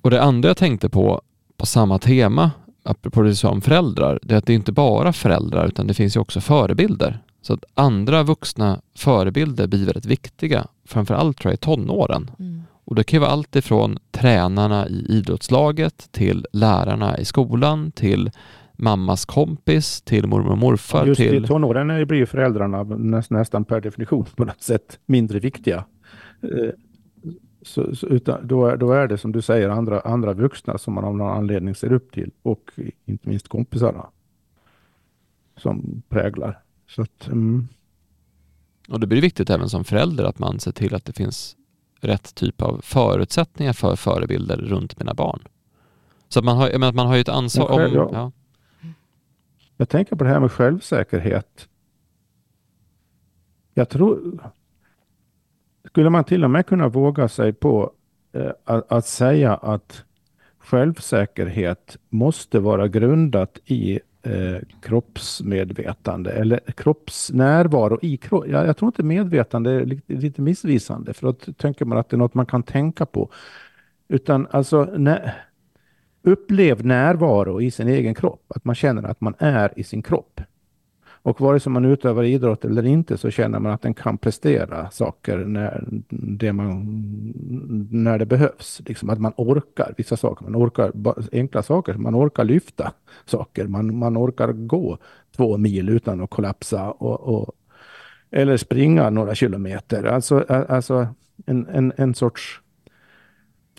Speaker 1: Och det andra jag tänkte på, på samma tema, apropå det du sa om föräldrar, det är att det inte bara föräldrar utan det finns ju också förebilder. Så att andra vuxna förebilder blir väldigt viktiga, framförallt tror jag i tonåren.
Speaker 2: Mm.
Speaker 1: Och det kan ju vara allt ifrån tränarna i idrottslaget till lärarna i skolan till mammas kompis till mormor och morfar
Speaker 3: Just
Speaker 1: till...
Speaker 3: i tonåren är- blir ju föräldrarna näst, nästan per definition på något sätt mindre viktiga. Så, så, utan, då, är, då är det som du säger andra, andra vuxna som man av någon anledning ser upp till och inte minst kompisarna som präglar. Så att, mm,
Speaker 1: Och det blir viktigt även som förälder att man ser till att det finns rätt typ av förutsättningar för förebilder runt mina barn. Så att man har, jag menar, man har ju ett ansvar
Speaker 3: Ja, själv-
Speaker 1: om...
Speaker 3: ja.
Speaker 1: Ja.
Speaker 3: Jag tänker på det här med självsäkerhet. Jag tror... Skulle man till och med kunna våga sig på eh, att, att säga att självsäkerhet måste vara grundat i eh, kroppsmedvetande eller kroppsnärvaro i kropp. Jag, jag tror inte medvetande är lite, lite missvisande för då tänker man att det är något man kan tänka på. Utan alltså när, upplev närvaro i sin egen kropp. Att man känner att man är i sin kropp. Och vare sig man utövar idrott eller inte så känner man att den kan prestera saker när det, man, när det behövs. Liksom att man orkar vissa saker. Man orkar enkla saker. Man orkar lyfta saker. Man, man orkar gå två mil utan att kollapsa. Och, och, eller springa några kilometer. Alltså, alltså en, en, en sorts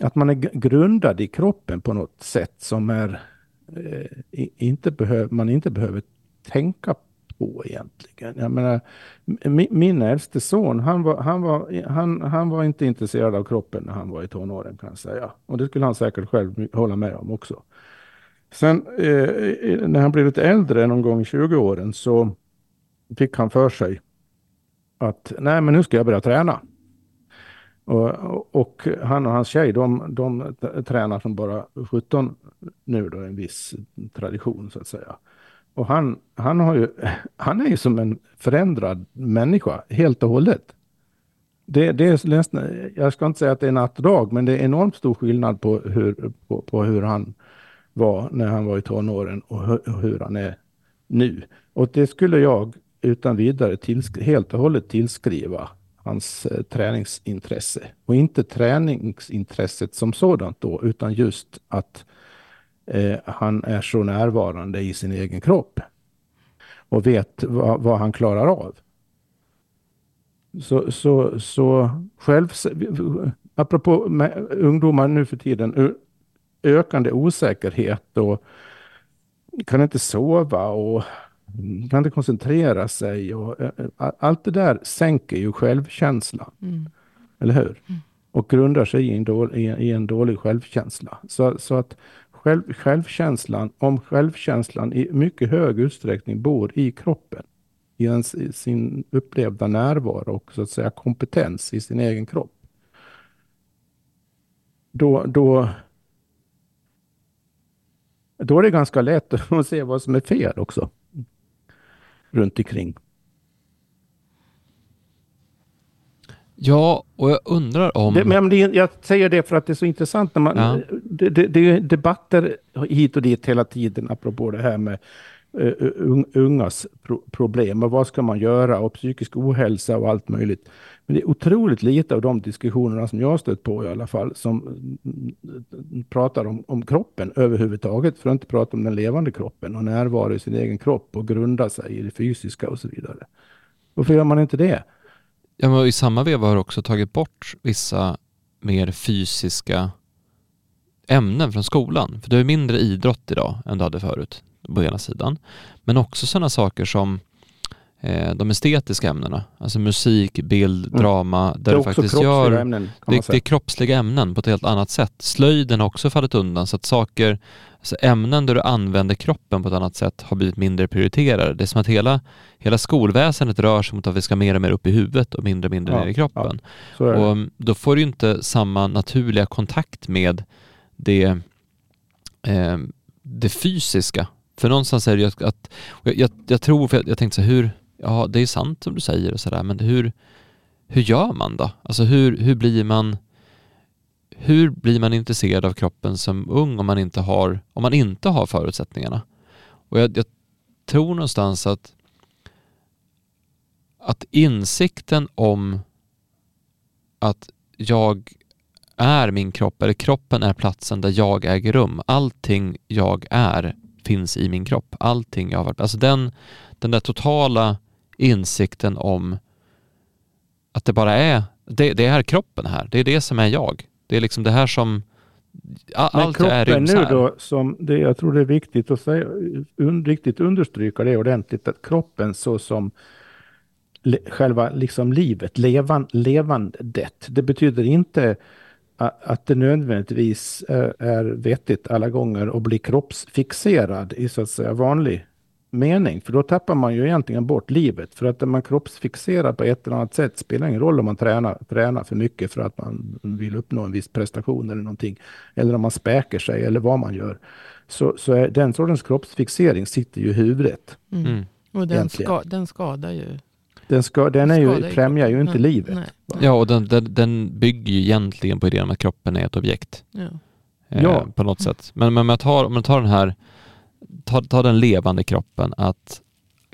Speaker 3: att man är grundad i kroppen på något sätt som är eh, inte behöv, man inte behöver tänka på egentligen. Jag menar, min, min äldste son, han var, han, var, han, han var inte intresserad av kroppen när han var i tonåren kan jag säga. Och det skulle han säkert själv hålla med om också. Sen eh, när han blev lite äldre, någon gång i 20-åren, så fick han för sig att nej men nu ska jag börja träna. Och, och han och hans tjej, de, de tränar som bara 17 nu då, en viss tradition så att säga. Och han, han, har ju, han är ju som en förändrad människa helt och hållet. Det, det är nästan, jag ska inte säga att det är natt och dag, men det är enormt stor skillnad på hur, på, på hur han var när han var i tonåren och hur, och hur han är nu. Och det skulle jag utan vidare tillsk- helt och hållet tillskriva hans eh, träningsintresse. Och inte träningsintresset som sådant då, utan just att eh, han är så närvarande i sin egen kropp. Och vet vad, vad han klarar av. Så, så, så själv, apropå ungdomar nu för tiden, ökande osäkerhet och kan inte sova och kan inte koncentrera sig och allt det där sänker ju självkänslan.
Speaker 2: Mm.
Speaker 3: Eller hur? Och grundar sig i en, dålig, i en dålig självkänsla. Så, så att själv, självkänslan, om självkänslan i mycket hög utsträckning bor i kroppen, i, ens, i sin upplevda närvaro och så att säga kompetens i sin egen kropp. Då, då, då är det ganska lätt att se vad som är fel också. Runt omkring.
Speaker 1: Ja, och jag undrar om...
Speaker 3: Det, men det, jag säger det för att det är så intressant när man...
Speaker 1: Ja.
Speaker 3: Det, det, det är debatter hit och dit hela tiden apropå det här med eh, ungas pro problem och vad ska man göra och psykisk ohälsa och allt möjligt. Men det är otroligt lite av de diskussionerna som jag har stött på i alla fall som mm, pratar om, om kroppen överhuvudtaget för att inte prata om den levande kroppen och närvaro i sin egen kropp och grunda sig i det fysiska och så vidare. Varför gör man inte det?
Speaker 1: Ja, men I samma veva har också tagit bort vissa mer fysiska ämnen från skolan. För du har mindre idrott idag än du hade förut på ena sidan. Men också sådana saker som eh, de estetiska ämnena, alltså musik, bild, mm. drama, där
Speaker 3: det är
Speaker 1: du faktiskt gör...
Speaker 3: Ämnen,
Speaker 1: det, det, är kroppsliga ämnen på ett helt annat sätt. Slöjden har också fallit undan så att saker, alltså ämnen där du använder kroppen på ett annat sätt har blivit mindre prioriterade. Det är som att hela, hela skolväsendet rör sig mot att vi ska mer och mer upp i huvudet och mindre och mindre ja, ner i kroppen. Ja, och mm, då får du inte samma naturliga kontakt med det, eh, det fysiska. För någonstans är det ju att, att jag, jag, jag, tror, för jag, jag tänkte så här, hur, ja det är sant som du säger och sådär, men hur, hur gör man då? Alltså hur, hur blir man hur blir man intresserad av kroppen som ung om man inte har, om man inte har förutsättningarna? Och jag, jag tror någonstans att, att insikten om att jag är min kropp, eller kroppen är platsen där jag äger rum. Allting jag är finns i min kropp. Allting jag har varit, alltså den, den där totala insikten om att det bara är, det, det är kroppen här, det är det som är jag. Det är liksom det här som
Speaker 3: allt Men kroppen nu då, som det, jag tror det är viktigt att säga, un, riktigt understryka det ordentligt, att kroppen så som le, själva liksom livet, levan, levandet, det betyder inte att det nödvändigtvis är vettigt alla gånger att bli kroppsfixerad i så att säga vanlig mening. För då tappar man ju egentligen bort livet. För att är man kroppsfixerad på ett eller annat sätt spelar ingen roll om man tränar, tränar för mycket för att man vill uppnå en viss prestation eller någonting. Eller om man späker sig eller vad man gör. Så, så är den sortens kroppsfixering sitter ju i huvudet.
Speaker 2: Mm. mm. Och den, ska, den skadar ju
Speaker 3: den, ska, den är ju, främjar ju inte nej, livet. Nej.
Speaker 1: Ja, och den, den, den, bygger ju egentligen på idén om att kroppen är ett objekt. Ja. Eh, ja. På något sätt. Men, men om, man tar, om man tar den här, ta, ta den levande kroppen, att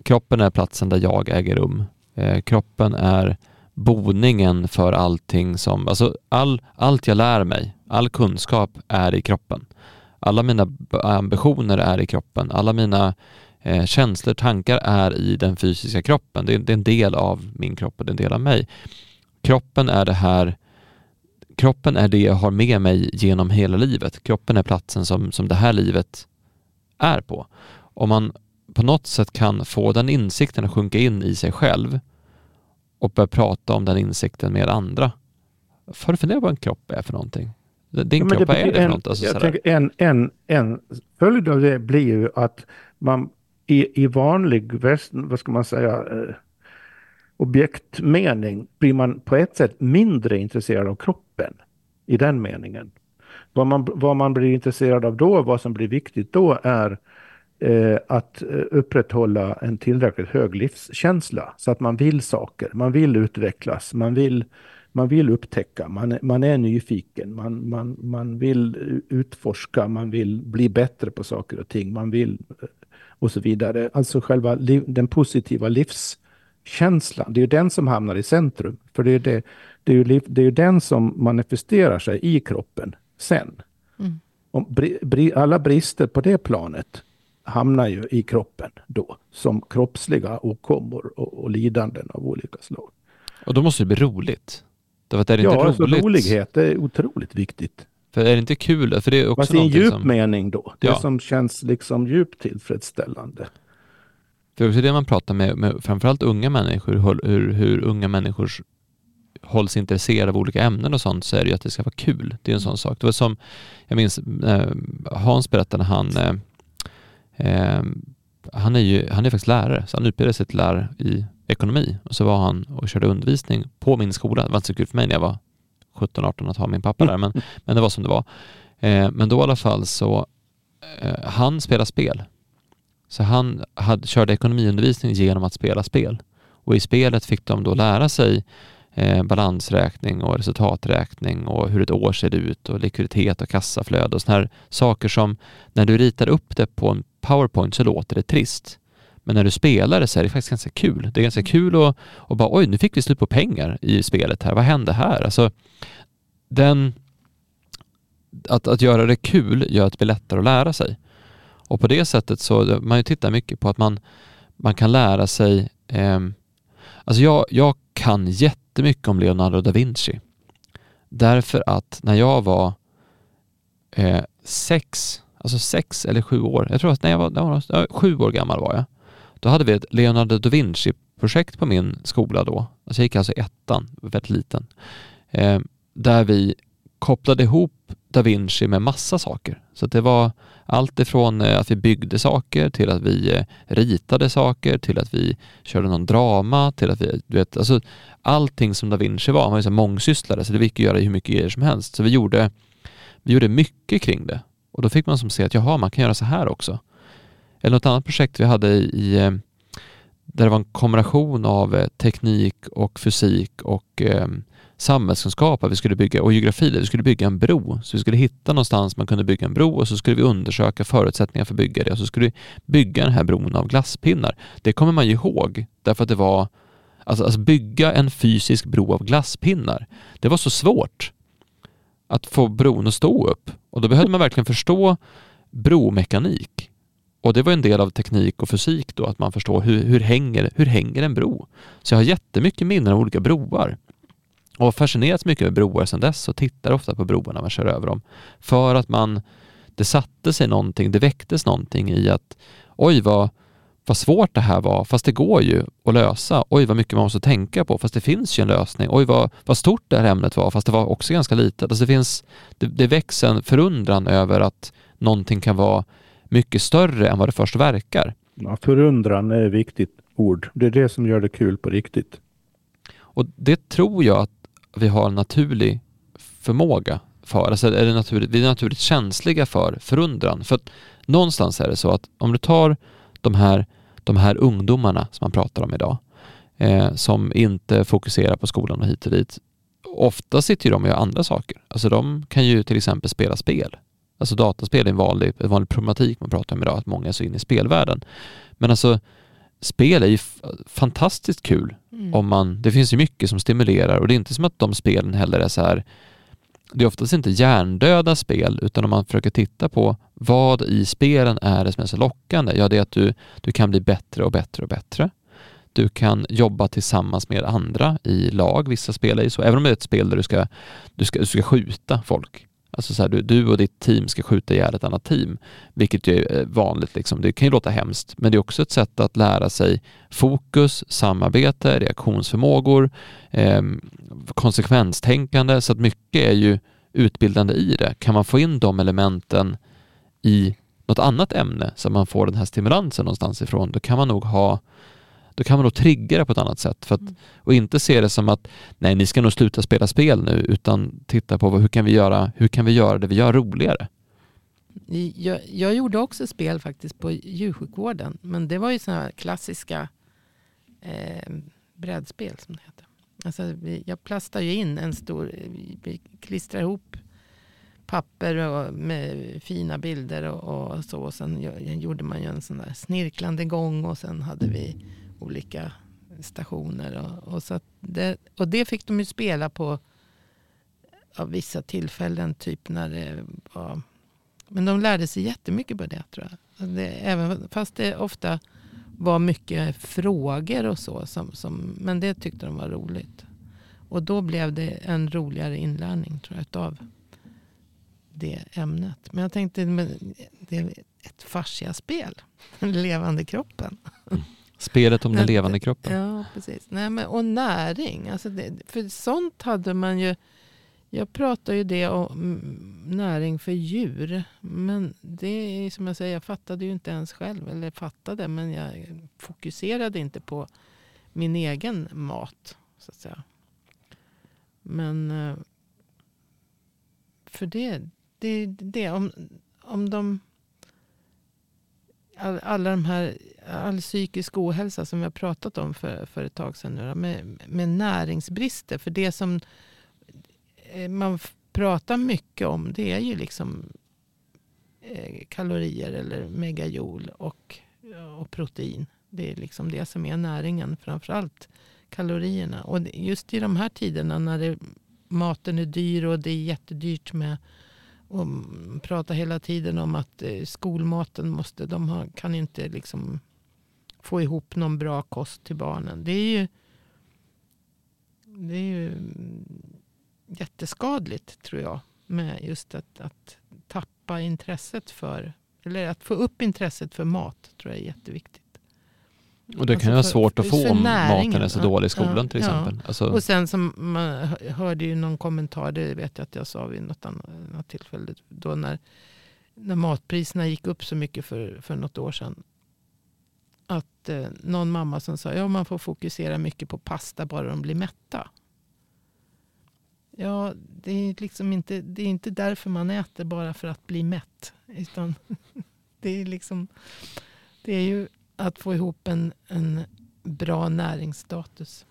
Speaker 1: kroppen är platsen där jag äger rum. Eh, kroppen är boningen för allting som, alltså all, allt jag lär mig, all kunskap är i kroppen. Alla mina ambitioner är i kroppen, alla mina eh, känslor, tankar är i den fysiska kroppen. Det är, det är en del av min kropp och det är en del av mig. Kroppen är det här Kroppen är det jag har med mig genom hela livet. Kroppen är platsen som, som det här livet är på. Om man på något sätt kan få den insikten att sjunka in i sig själv och börja prata om den insikten med andra. Har du funderat på vad en kropp är för någonting? Din ja, kropp, vad är det för något? Alltså,
Speaker 3: jag tänker en, en, en följd av det blir ju att man i, i vanlig, vad ska man säga, eh, objektmening blir man på ett sätt mindre intresserad av kroppen i den meningen. Vad man, vad man blir intresserad av då, vad som blir viktigt då är eh, att eh, upprätthålla en tillräckligt hög livskänsla så att man vill saker, man vill utvecklas, man vill, man vill upptäcka, man, man är nyfiken, man, man, man vill utforska, man vill bli bättre på saker och ting, man vill eh, och så vidare. Alltså själva den positiva livskänslan, det är ju den som hamnar i centrum. För det är, det, det är, ju, det är ju den som manifesterar sig i kroppen sen. Mm. Om bri, alla brister på det planet hamnar ju i kroppen då, som kroppsliga åkommor och, och lidanden av olika slag.
Speaker 1: Och då måste det bli roligt. Därför är det
Speaker 3: ja,
Speaker 1: inte
Speaker 3: alltså roligt. rolighet är otroligt viktigt.
Speaker 1: För är det inte kul? För det är också
Speaker 3: Fast i en djup som... mening då. Det ja. som känns liksom djupt tillfredsställande.
Speaker 1: För det är också det man pratar med, med framförallt unga människor, hur, hur unga människor hålls intresserade av olika ämnen och sånt, så är det ju att det ska vara kul. Det är en sån sak. Det var som, jag minns eh, Hans berättade, han eh, eh, han är ju han är faktiskt lärare, så han utbildade sig till lärare i ekonomi och så var han och körde undervisning på min skola. Det var inte så kul för mig när jag var 17-18 att ha min pappa där, men, men det var som det var. Eh, men då i alla fall så, eh, han spelar spel. Så han hade, körde ekonomiundervisning genom att spela spel. Och i spelet fick de då lära sig eh, balansräkning och resultaträkning och hur ett år ser ut och likviditet och kassaflöde och sådana här saker som när du ritar upp det på en powerpoint så låter det trist. Men när du spelar det så är det faktiskt ganska kul. Det är ganska kul att och bara oj, nu fick vi slut på pengar i spelet här. Vad hände här? Alltså, den, att, att göra det kul gör att det blir lättare att lära sig. Och på det sättet så, man tittar mycket på att man, man kan lära sig eh, Alltså jag, jag kan jättemycket om Leonardo da Vinci. Därför att när jag var eh, sex, alltså sex eller sju år, jag tror att när jag var, när jag var sju år gammal var jag, då hade vi ett Leonardo da Vinci-projekt på min skola då. Alltså jag gick alltså ettan, väldigt liten. Eh, där vi kopplade ihop da Vinci med massa saker. Så det var allt ifrån eh, att vi byggde saker till att vi eh, ritade saker till att vi körde någon drama till att vi, du vet, alltså allting som da Vinci var, han var ju så mångsysslare så det gick att göra hur mycket grejer som helst. Så vi gjorde, vi gjorde mycket kring det. Och då fick man som se att jaha, man kan göra så här också. Eller något annat projekt vi hade i eh, där det var en kombination av eh, teknik och fysik och eh, samhällskunskap, vi skulle bygga, och geografi, vi skulle bygga en bro. Så vi skulle hitta någonstans man kunde bygga en bro och så skulle vi undersöka förutsättningar för att bygga det och så skulle vi bygga den här bron av glasspinnar. Det kommer man ju ihåg därför att det var Alltså, alltså bygga en fysisk bro av glasspinnar. Det var så svårt att få bron att stå upp och då behövde man verkligen förstå bromekanik. Och det var en del av teknik och fysik då, att man förstår hur, hur, hänger, hur hänger en bro? Så jag har jättemycket minnen av olika broar och har fascinerats mycket över broar sedan dess och tittar ofta på broarna när man kör över dem. För att man, det satte sig någonting, det väcktes någonting i att oj vad, vad svårt det här var, fast det går ju att lösa. Oj vad mycket man måste tänka på, fast det finns ju en lösning. Oj vad, vad stort det här ämnet var, fast det var också ganska litet. Alltså det, finns, det, det väcks en förundran över att någonting kan vara mycket större än vad det först verkar.
Speaker 3: Ja, förundran är ett viktigt ord. Det är det som gör det kul på riktigt.
Speaker 1: Och det tror jag att vi har en naturlig förmåga för, alltså är det naturligt, vi är naturligt känsliga för förundran. För att någonstans är det så att om du tar de här, de här ungdomarna som man pratar om idag, eh, som inte fokuserar på skolan och hit och dit, ofta sitter de och gör andra saker. Alltså de kan ju till exempel spela spel. Alltså dataspel är en vanlig, en vanlig problematik man pratar om idag, att många är så inne i spelvärlden. Men alltså spel är ju fantastiskt kul. Mm. Om man, det finns ju mycket som stimulerar och det är inte som att de spelen heller är så här det är oftast inte hjärndöda spel utan om man försöker titta på vad i spelen är det som är så lockande? Ja, det är att du, du kan bli bättre och bättre och bättre. Du kan jobba tillsammans med andra i lag. Vissa spel är ju så, även om det är ett spel där du ska, du ska, du ska skjuta folk. Alltså så här, du, du och ditt team ska skjuta ihjäl ett annat team, vilket ju är vanligt. Liksom. Det kan ju låta hemskt, men det är också ett sätt att lära sig fokus, samarbete, reaktionsförmågor, eh, konsekvenstänkande, så att mycket är ju utbildande i det. Kan man få in de elementen i något annat ämne så att man får den här stimulansen någonstans ifrån, då kan man nog ha då kan man nog trigga det på ett annat sätt. För att, mm. Och inte se det som att nej, ni ska nog sluta spela spel nu, utan titta på vad, hur, kan vi göra, hur kan vi göra det vi gör roligare?
Speaker 2: Jag, jag gjorde också spel faktiskt på djursjukvården, men det var ju sådana klassiska eh, brädspel som det heter. Alltså, jag plastar ju in en stor, vi klistrar ihop papper och med fina bilder och, och så. Och sen gjorde man ju en sån där snirklande gång och sen hade vi olika stationer. Och, och, så det, och det fick de ju spela på av vissa tillfällen. Typ när det var, men de lärde sig jättemycket på det tror jag. Det, även fast det ofta var mycket frågor och så. Som, som, men det tyckte de var roligt. Och då blev det en roligare inlärning tror jag. Utav det ämnet. Men jag tänkte, det är ett fasciaspel. Den levande kroppen.
Speaker 1: Mm. Spelet om den levande kroppen.
Speaker 2: Ja, precis. Nej, men, och näring. Alltså det, för sånt hade man ju. Jag pratar ju det om näring för djur. Men det är som jag säger, jag fattade ju inte ens själv. Eller fattade, men jag fokuserade inte på min egen mat. så att säga. Men eh, för det, det, det om, om de all, alla de här, all psykisk ohälsa som vi har pratat om för, för ett tag sedan. Nu med, med näringsbrister. För det som eh, man pratar mycket om det är ju liksom eh, kalorier eller megajoule och, och protein. Det är liksom det som är näringen, framförallt kalorierna. Och just i de här tiderna när det, maten är dyr och det är jättedyrt med och pratar hela tiden om att eh, skolmaten måste, de kan inte liksom få ihop någon bra kost till barnen. Det är ju, det är ju mm, jätteskadligt tror jag. Med just att, att tappa intresset för, eller att få upp intresset för mat tror jag är jätteviktigt.
Speaker 1: Och det kan ju alltså vara svårt att få om maten är så dålig i skolan ja, till exempel. Ja.
Speaker 2: Alltså. Och sen som man hörde ju någon kommentar, det vet jag att jag sa vid något annat tillfälle, då när, när matpriserna gick upp så mycket för, för något år sedan. Att eh, någon mamma som sa, ja man får fokusera mycket på pasta bara de blir mätta. Ja, det är, liksom inte, det är inte därför man äter bara för att bli mätt. Utan det är liksom, det är ju att få ihop en, en bra näringsstatus.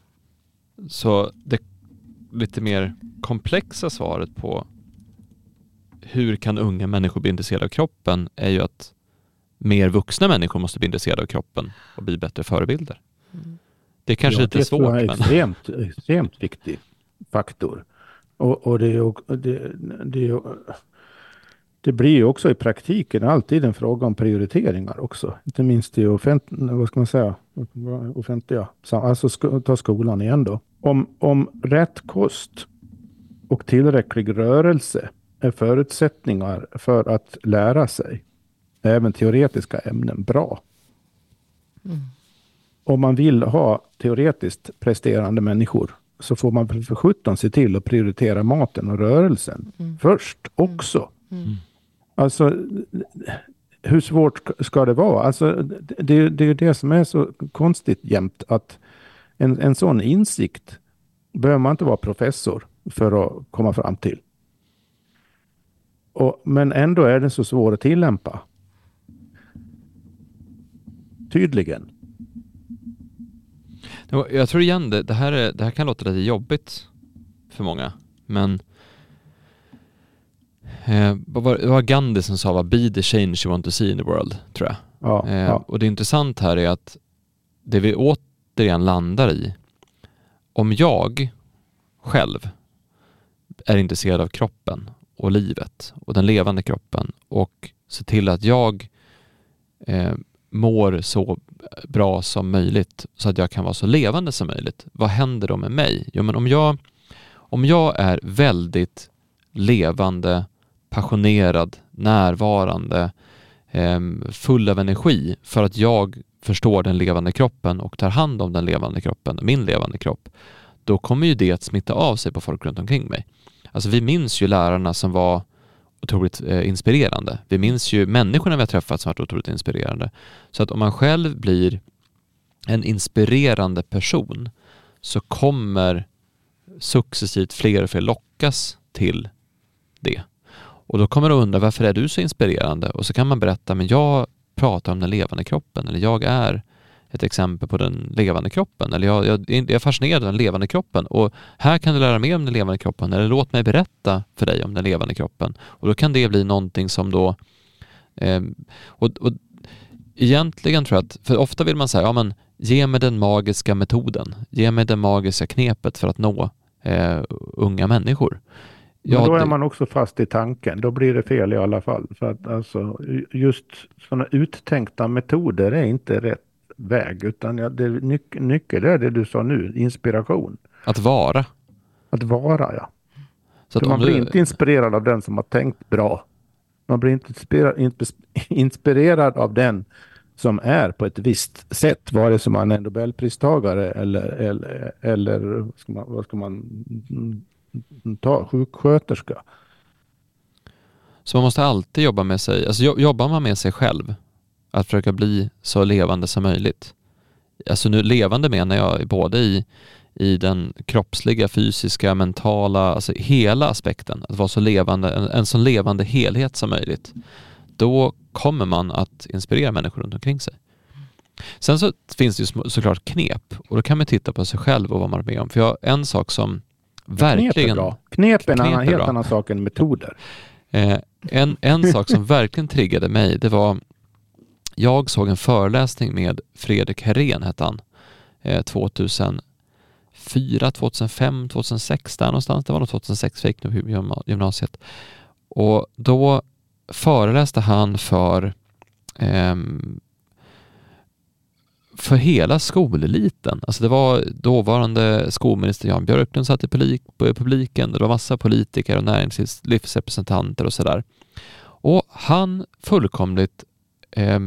Speaker 1: Så det lite mer komplexa svaret på hur kan unga människor bli intresserade av kroppen är ju att mer vuxna människor måste bli intresserade av kroppen och bli bättre förebilder. Mm. Det är kanske ja, lite svårt. Det är
Speaker 3: en men... extremt, extremt viktig faktor. Och, och det, är, det, det, det blir ju också i praktiken alltid en fråga om prioriteringar också. Inte minst i offent, vad ska man säga, offentliga, alltså ta skolan igen då. Om, om rätt kost och tillräcklig rörelse är förutsättningar för att lära sig även teoretiska ämnen bra. Mm. Om man vill ha teoretiskt presterande människor så får man för sjutton se till att prioritera maten och rörelsen mm. först också. Mm. Alltså, hur svårt ska det vara? Alltså, det, det är det som är så konstigt jämt att en, en sån insikt behöver man inte vara professor för att komma fram till. Och, men ändå är den så svår att tillämpa. Tydligen.
Speaker 1: Jag tror igen det, det här, är, det här kan låta lite jobbigt för många, men eh, det var Gandhi som sa va, be the change you want to see in the world, tror jag. Ja, eh, ja. Och det intressanta här är att det vi återigen landar i, om jag själv är intresserad av kroppen och livet och den levande kroppen och ser till att jag eh, mår så bra som möjligt så att jag kan vara så levande som möjligt. Vad händer då med mig? Jo, men om jag, om jag är väldigt levande, passionerad, närvarande, ehm, full av energi för att jag förstår den levande kroppen och tar hand om den levande kroppen, min levande kropp, då kommer ju det att smitta av sig på folk runt omkring mig. Alltså vi minns ju lärarna som var otroligt eh, inspirerande. Vi minns ju människorna vi har träffat som har varit otroligt inspirerande. Så att om man själv blir en inspirerande person så kommer successivt fler och fler lockas till det. Och då kommer de undra varför är du så inspirerande? Och så kan man berätta, men jag pratar om den levande kroppen eller jag är ett exempel på den levande kroppen. Eller jag, jag, jag är fascinerad av den levande kroppen och här kan du lära mer om den levande kroppen eller låt mig berätta för dig om den levande kroppen. Och då kan det bli någonting som då eh, och, och egentligen tror jag att, för ofta vill man säga, ja men ge mig den magiska metoden, ge mig det magiska knepet för att nå eh, unga människor.
Speaker 3: Ja, Men då är man också fast i tanken. Då blir det fel i alla fall. För att alltså, just sådana uttänkta metoder är inte rätt väg. Utan det, nyc nyckeln är det du sa nu, inspiration.
Speaker 1: Att vara.
Speaker 3: Att vara, ja. Så att man blir du... inte inspirerad av den som har tänkt bra. Man blir inte inspirerad, inspirerad av den som är på ett visst sätt, vare sig man är Nobelpristagare eller, eller, eller vad, ska man, vad ska man ta, sjuksköterska.
Speaker 1: Så man måste alltid jobba med sig, alltså jobbar man med sig själv att försöka bli så levande som möjligt. Alltså nu levande menar jag både i, i den kroppsliga, fysiska, mentala, alltså hela aspekten. Att vara så levande, en, en så levande helhet som möjligt. Då kommer man att inspirera människor runt omkring sig. Sen så finns det ju såklart knep och då kan man titta på sig själv och vad man är med om. För jag, en sak som verkligen... Knep är.
Speaker 3: Knep är en annan, helt annan sak än metoder.
Speaker 1: Eh, en, en sak som verkligen triggade mig, det var jag såg en föreläsning med Fredrik Herén, hette han, eh, 2004, 2005, 2006 där någonstans. Det var nog 2006 vi gick på gymnasiet. Och då föreläste han för för hela skoleliten. Alltså det var dåvarande skolminister Jan Björklund satt i publiken, det var massa politiker och näringslivsrepresentanter och sådär. Och han fullkomligt eh,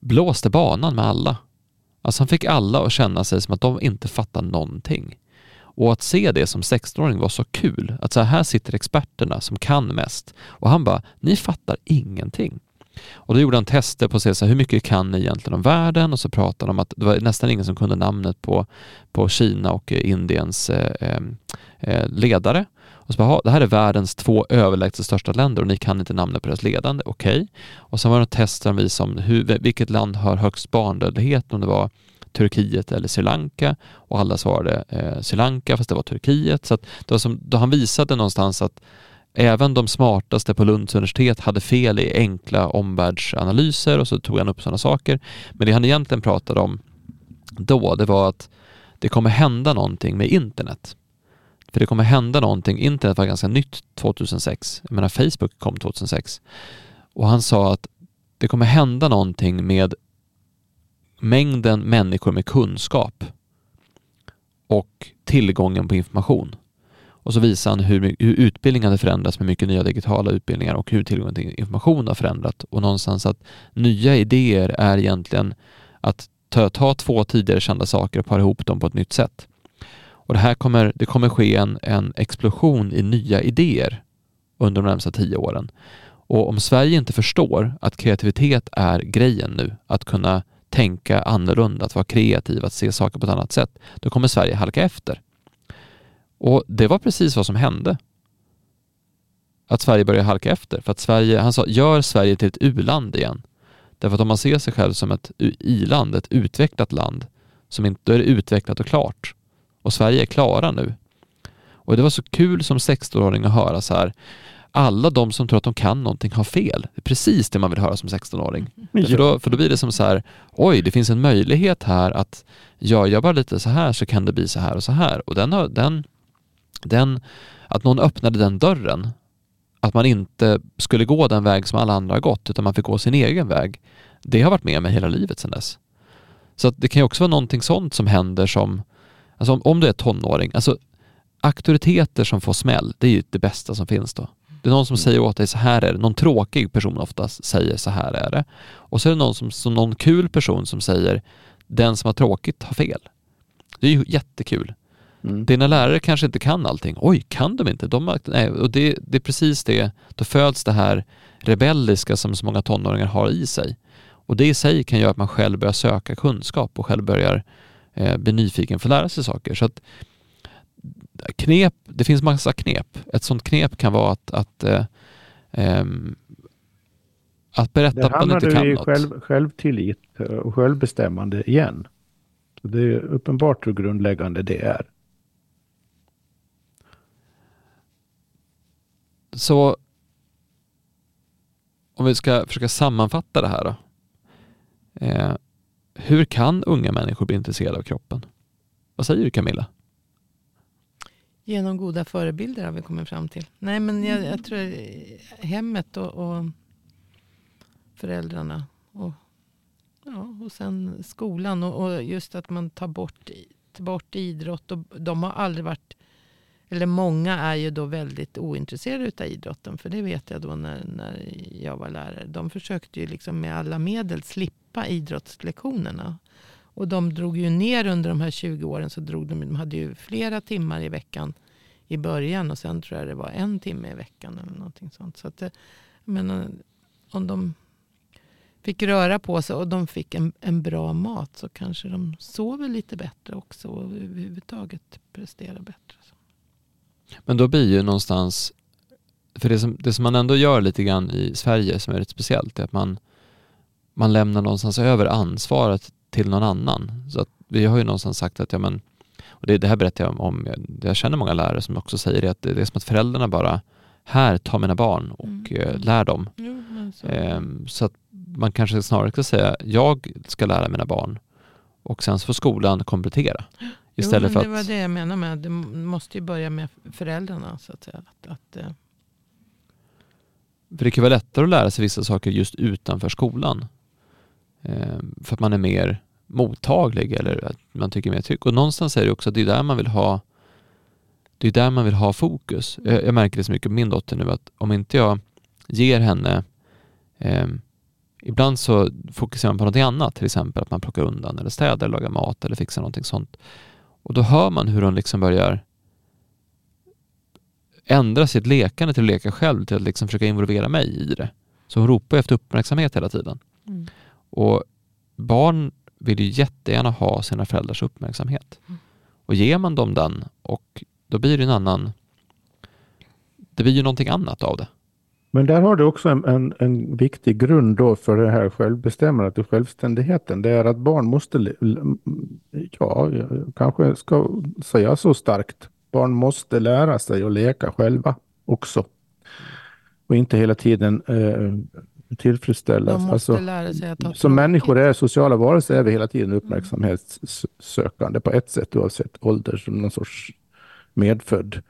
Speaker 1: blåste banan med alla. Alltså han fick alla att känna sig som att de inte fattar någonting. Och att se det som 16-åring var så kul. Att så här sitter experterna som kan mest. Och han bara, ni fattar ingenting. Och då gjorde han tester på att se så här, hur mycket kan ni egentligen om världen och så pratade han om att det var nästan ingen som kunde namnet på, på Kina och Indiens eh, eh, eh ledare. Och så bara, det här är världens två överlägset största länder och ni kan inte namnet på deras ledande, okej. Okay. Och sen var det test som visade om hur, vilket land har högst barndödlighet, om det var Turkiet eller Sri Lanka och alla svarade eh, Sri Lanka fast det var Turkiet. Så att det var som, då han visade någonstans att Även de smartaste på Lunds universitet hade fel i enkla omvärldsanalyser och så tog han upp sådana saker. Men det han egentligen pratade om då, det var att det kommer hända någonting med internet. För det kommer hända någonting. Internet var ganska nytt 2006. Jag menar Facebook kom 2006. Och han sa att det kommer hända någonting med mängden människor med kunskap och tillgången på information. Och så visar han hur, hur utbildningen hade förändrats med mycket nya digitala utbildningar och hur tillgången till information har förändrat och någonstans att nya idéer är egentligen att ta, ta två tidigare kända saker och para ihop dem på ett nytt sätt. Och det här kommer, det kommer ske en, en explosion i nya idéer under de närmsta tio åren. Och om Sverige inte förstår att kreativitet är grejen nu, att kunna tänka annorlunda, att vara kreativ, att se saker på ett annat sätt, då kommer Sverige halka efter. Och det var precis vad som hände. Att Sverige började halka efter. För att Sverige, han sa, gör Sverige till ett u-land igen. Därför att om man ser sig själv som ett i-land, ett utvecklat land, som inte, då är det utvecklat och klart. Och Sverige är klara nu. Och det var så kul som 16-åring att höra så här, alla de som tror att de kan någonting har fel. Det är precis det man vill höra som 16-åring. Ja. För, då, för då blir det som så här, oj, det finns en möjlighet här att gör jag bara lite så här så kan det bli så här och så här. Och den, har, den den, att någon öppnade den dörren, att man inte skulle gå den väg som alla andra har gått, utan man fick gå sin egen väg, det har varit med mig hela livet sedan dess. Så det kan ju också vara någonting sånt som händer som, alltså om, om du är tonåring, alltså auktoriteter som får smäll, det är ju det bästa som finns då. Det är någon som mm. säger åt dig, så här är det. Någon tråkig person oftast säger, så här är det. Och så är det någon, som, som någon kul person som säger, den som har tråkigt har fel. Det är ju jättekul. Mm. Dina lärare kanske inte kan allting. Oj, kan de inte? De, nej, och det, det är precis det, då föds det här rebelliska som så många tonåringar har i sig. Och det i sig kan göra att man själv börjar söka kunskap och själv börjar eh, bli nyfiken för att lära sig saker. Så att knep, det finns massa knep. Ett sånt knep kan vara att, att, eh, eh, att berätta att man inte kan i
Speaker 3: själv, självtillit och självbestämmande igen. Det är uppenbart hur grundläggande det är.
Speaker 1: Så om vi ska försöka sammanfatta det här då. Eh, hur kan unga människor bli intresserade av kroppen? Vad säger du Camilla?
Speaker 2: Genom goda förebilder har vi kommit fram till. Nej men jag, jag tror hemmet och, och, föräldrarna. Och, ja, och sen skolan och, och just att man tar bort, tar bort idrott. Och de har aldrig varit eller många är ju då väldigt ointresserade av idrotten. För det vet jag då när, när jag var lärare. De försökte ju liksom med alla medel slippa idrottslektionerna. Och de drog ju ner under de här 20 åren. så drog De de hade ju flera timmar i veckan i början. Och sen tror jag det var en timme i veckan. eller någonting sånt. Så att, eh, men om de fick röra på sig och de fick en, en bra mat så kanske de sover lite bättre också. Och överhuvudtaget presterar bättre.
Speaker 1: Men då blir ju någonstans, för det som, det som man ändå gör lite grann i Sverige som är rätt speciellt är att man, man lämnar någonstans över ansvaret till någon annan. Så att vi har ju någonstans sagt att, ja men, och det, det här berättar jag om, jag känner många lärare som också säger det, att det är som att föräldrarna bara här, ta mina barn och
Speaker 2: Mm.
Speaker 1: eh, lär dem.
Speaker 2: Jo, så.
Speaker 1: Ehm, så att man kanske snarare ska säga, jag ska lära mina barn och sen så får skolan komplettera. Istället
Speaker 2: jo,
Speaker 1: för
Speaker 2: men det
Speaker 1: att...
Speaker 2: var det jag menade med det måste ju börja med föräldrarna. Så att säga. Att, att, eh,
Speaker 1: För det kan vara lättare att lära sig vissa saker just utanför skolan. Ehm, för att man är mer mottaglig eller att man tycker mer tryck. Och någonstans är det också att det är där man vill ha det är där man vill ha fokus. Jag, jag märker det så mycket på min dotter nu att om inte jag ger henne ehm, Ibland så fokuserar man på något annat, till exempel att man plockar undan eller städar, lagar mat eller fixar någonting sånt. Och då hör man hur hon liksom börjar ändra sitt lekande till att leka själv, till att liksom försöka involvera mig i det. Så hon ropar efter uppmärksamhet hela tiden.
Speaker 2: mm.
Speaker 1: Och barn vill ju jättegärna ha sina föräldrars uppmärksamhet.
Speaker 2: Mm.
Speaker 1: Och ger man dem den och då blir det en annan det blir ju någonting annat av det.
Speaker 3: Men där har du också en, en, en viktig grund då för det här självbestämmandet och självständigheten. Det är att barn måste, ja, kanske ska säga så starkt. Barn måste lära sig att leka själva också. Och inte hela tiden eh, tillfredsställas. Alltså,
Speaker 2: lära sig att ha
Speaker 3: som människor är sociala varelser är vi hela tiden uppmärksamhetssökande på ett sätt oavsett ålder som någon sorts medfödd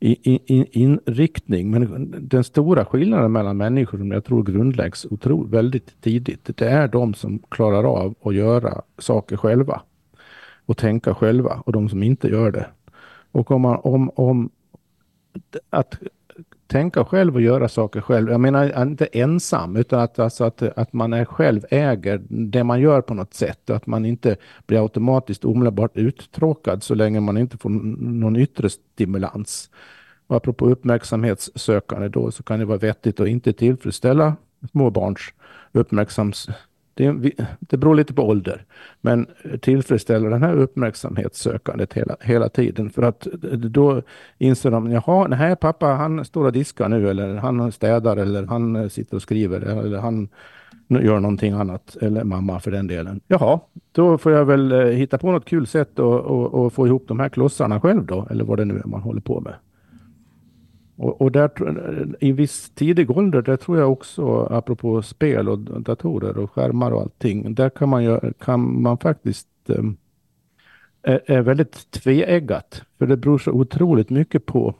Speaker 3: inriktning. Men den stora skillnaden mellan människor som jag tror grundläggs otro, väldigt tidigt, det är de som klarar av att göra saker själva och tänka själva och de som inte gör det. Och om, man, om, om att tänka själv och göra saker själv. Jag menar inte ensam utan att, alltså att, att man är själv äger det man gör på något sätt att man inte blir automatiskt omedelbart uttråkad så länge man inte får någon yttre stimulans. Och apropå uppmärksamhetssökande då så kan det vara vettigt att inte tillfredsställa småbarns uppmärksams... Det, det beror lite på ålder. Men tillfredsställer den här uppmärksamhetssökandet hela, hela tiden. För att då inser de, jaha, nej pappa han står och diskar nu eller han städar eller han sitter och skriver eller han gör någonting annat. Eller mamma för den delen. Jaha, då får jag väl eh, hitta på något kul sätt och, och, och få ihop de här klossarna själv då. Eller vad det nu är man håller på med. Och, och där, i viss tidig ålder, där tror jag också, apropå spel och datorer och skärmar och allting, där kan man, ju, kan man faktiskt eh, är väldigt tveeggat. För det beror så otroligt mycket på.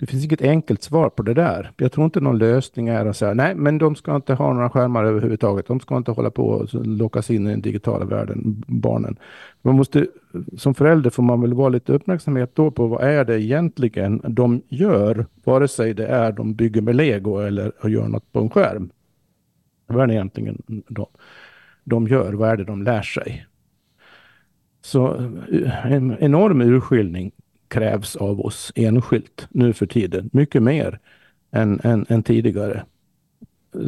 Speaker 3: Det finns inget enkelt svar på det där. Jag tror inte någon lösning är att säga nej, men de ska inte ha några skärmar överhuvudtaget. De ska inte hålla på och lockas in i den digitala världen, barnen. Man måste, som förälder får man väl vara lite uppmärksamhet då på vad är det egentligen de gör, vare sig det är de bygger med lego eller gör något på en skärm. Vad är det egentligen de, de gör? Vad är det de lär sig? Så eh, en enorm urskiljning krävs av oss enskilt nu för tiden. Mycket mer än, än, än tidigare.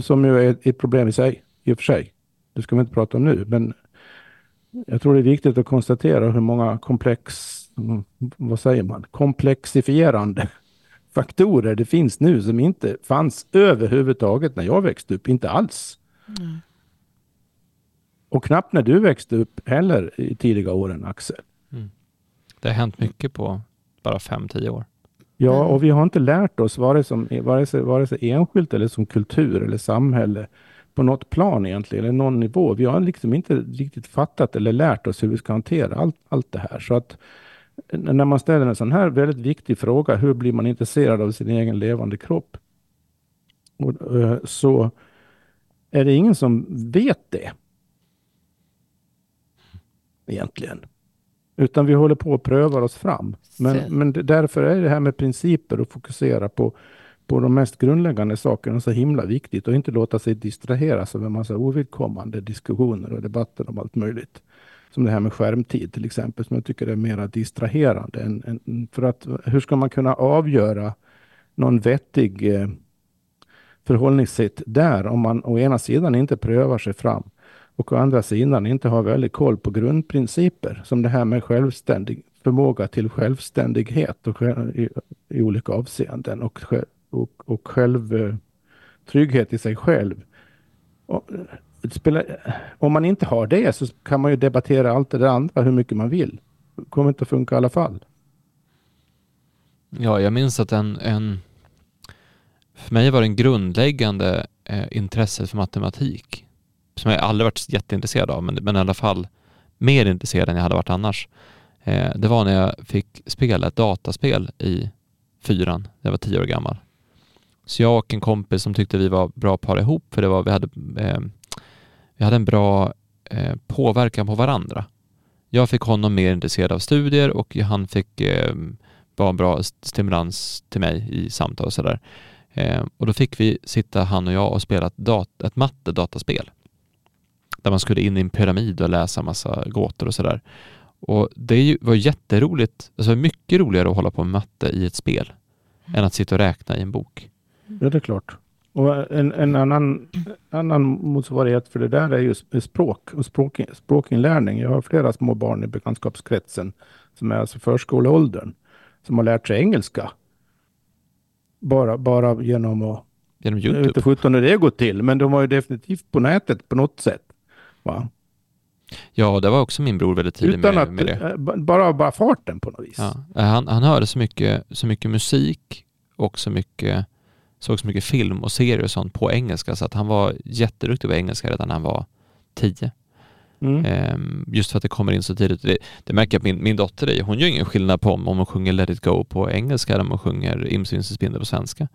Speaker 3: Som ju är ett problem i sig, i och för sig. Det ska vi inte prata om nu, men jag tror det är viktigt att konstatera hur många komplex, mm, vad säger man, komplexifierande faktorer det finns nu som inte fanns överhuvudtaget när jag växte upp, inte alls.
Speaker 2: Nej.
Speaker 3: Och knappt när du växte upp heller i tidiga åren, Axel.
Speaker 1: Det har hänt mycket på bara 5-10 år.
Speaker 3: Ja,
Speaker 2: Mm.
Speaker 3: och vi har inte lärt oss vare sig, vare, sig, vare sig enskilt eller som kultur eller samhälle på något plan egentligen, eller någon nivå. Vi har liksom inte riktigt fattat eller lärt oss hur vi ska hantera allt, allt det här. Så att när man ställer en sån här väldigt viktig fråga, hur blir man intresserad av sin egen levande kropp? Och, eh, så är det ingen som vet det. Egentligen. Utan vi håller på att pröva oss fram. Men, men därför är det här med principer och fokusera på, på de mest grundläggande sakerna så himla viktigt och inte låta sig distraheras av en massa ovidkommande diskussioner och debatter om allt möjligt. Som det här med skärmtid till exempel, som jag tycker är mer distraherande. Än, än, för att hur ska man kunna avgöra någon vettig eh, förhållningssätt där om man å ena sidan inte prövar sig fram och å andra sidan inte har väldigt koll på grundprinciper som det här med självständig förmåga till självständighet och själv, i, i olika avseenden och, och, och själv eh, trygghet i sig själv. Och, eh, spelar, om man inte har det så kan man ju debattera allt det där andra hur mycket man vill. Det kommer inte att funka i alla fall.
Speaker 1: Ja, jag minns att en, en för mig var det en grundläggande eh, intresset för matematik som jag aldrig varit jätteintresserad av, men, men i alla fall mer intresserad än jag hade varit annars. Eh, det var när jag fick spela ett dataspel i fyran. när Jag var tio år gammal. Så jag och en kompis som tyckte vi var bra par ihop, för det var, vi, hade, eh, vi hade en bra eh, påverkan på varandra. Jag fick honom mer intresserad av studier och han fick eh, vara en bra stimulans till mig i samtal och sådär. Eh, och då fick vi sitta, han och jag, och spela ett, dat ett matte-dataspel. Där man skulle in i en pyramid och läsa massa gåtor och sådär. Och det var jätteroligt, alltså mycket roligare att hålla på med matte i ett spel mm. än att sitta och räkna i en bok.
Speaker 3: Ja, det är klart. Och en, en annan, annan motsvarighet för det där är ju språk och språk, språkinlärning. Jag har flera små barn i bekantskapskretsen som är alltså förskoleåldern som har lärt sig engelska. Bara, bara genom att...
Speaker 1: Genom Youtube? Jag vet
Speaker 3: inte sjutton hur det går till, men de var ju definitivt på nätet på något sätt. Va?
Speaker 1: Ja, det var också min bror väldigt tidig
Speaker 3: Utan
Speaker 1: med,
Speaker 3: att,
Speaker 1: med det.
Speaker 3: Eh, bara, bara farten på något vis.
Speaker 1: Ja. Eh, han, han hörde så mycket, så mycket musik och så mycket, såg så mycket film och serier och sånt på engelska så att han var jätteduktig på engelska redan när han var tio. Mm. Ehm, just för att det kommer in så tidigt. Det, det märker jag att min, min dotter i. Hon gör ingen skillnad på om, om hon sjunger Let it go på engelska eller om hon sjunger Imse på svenska.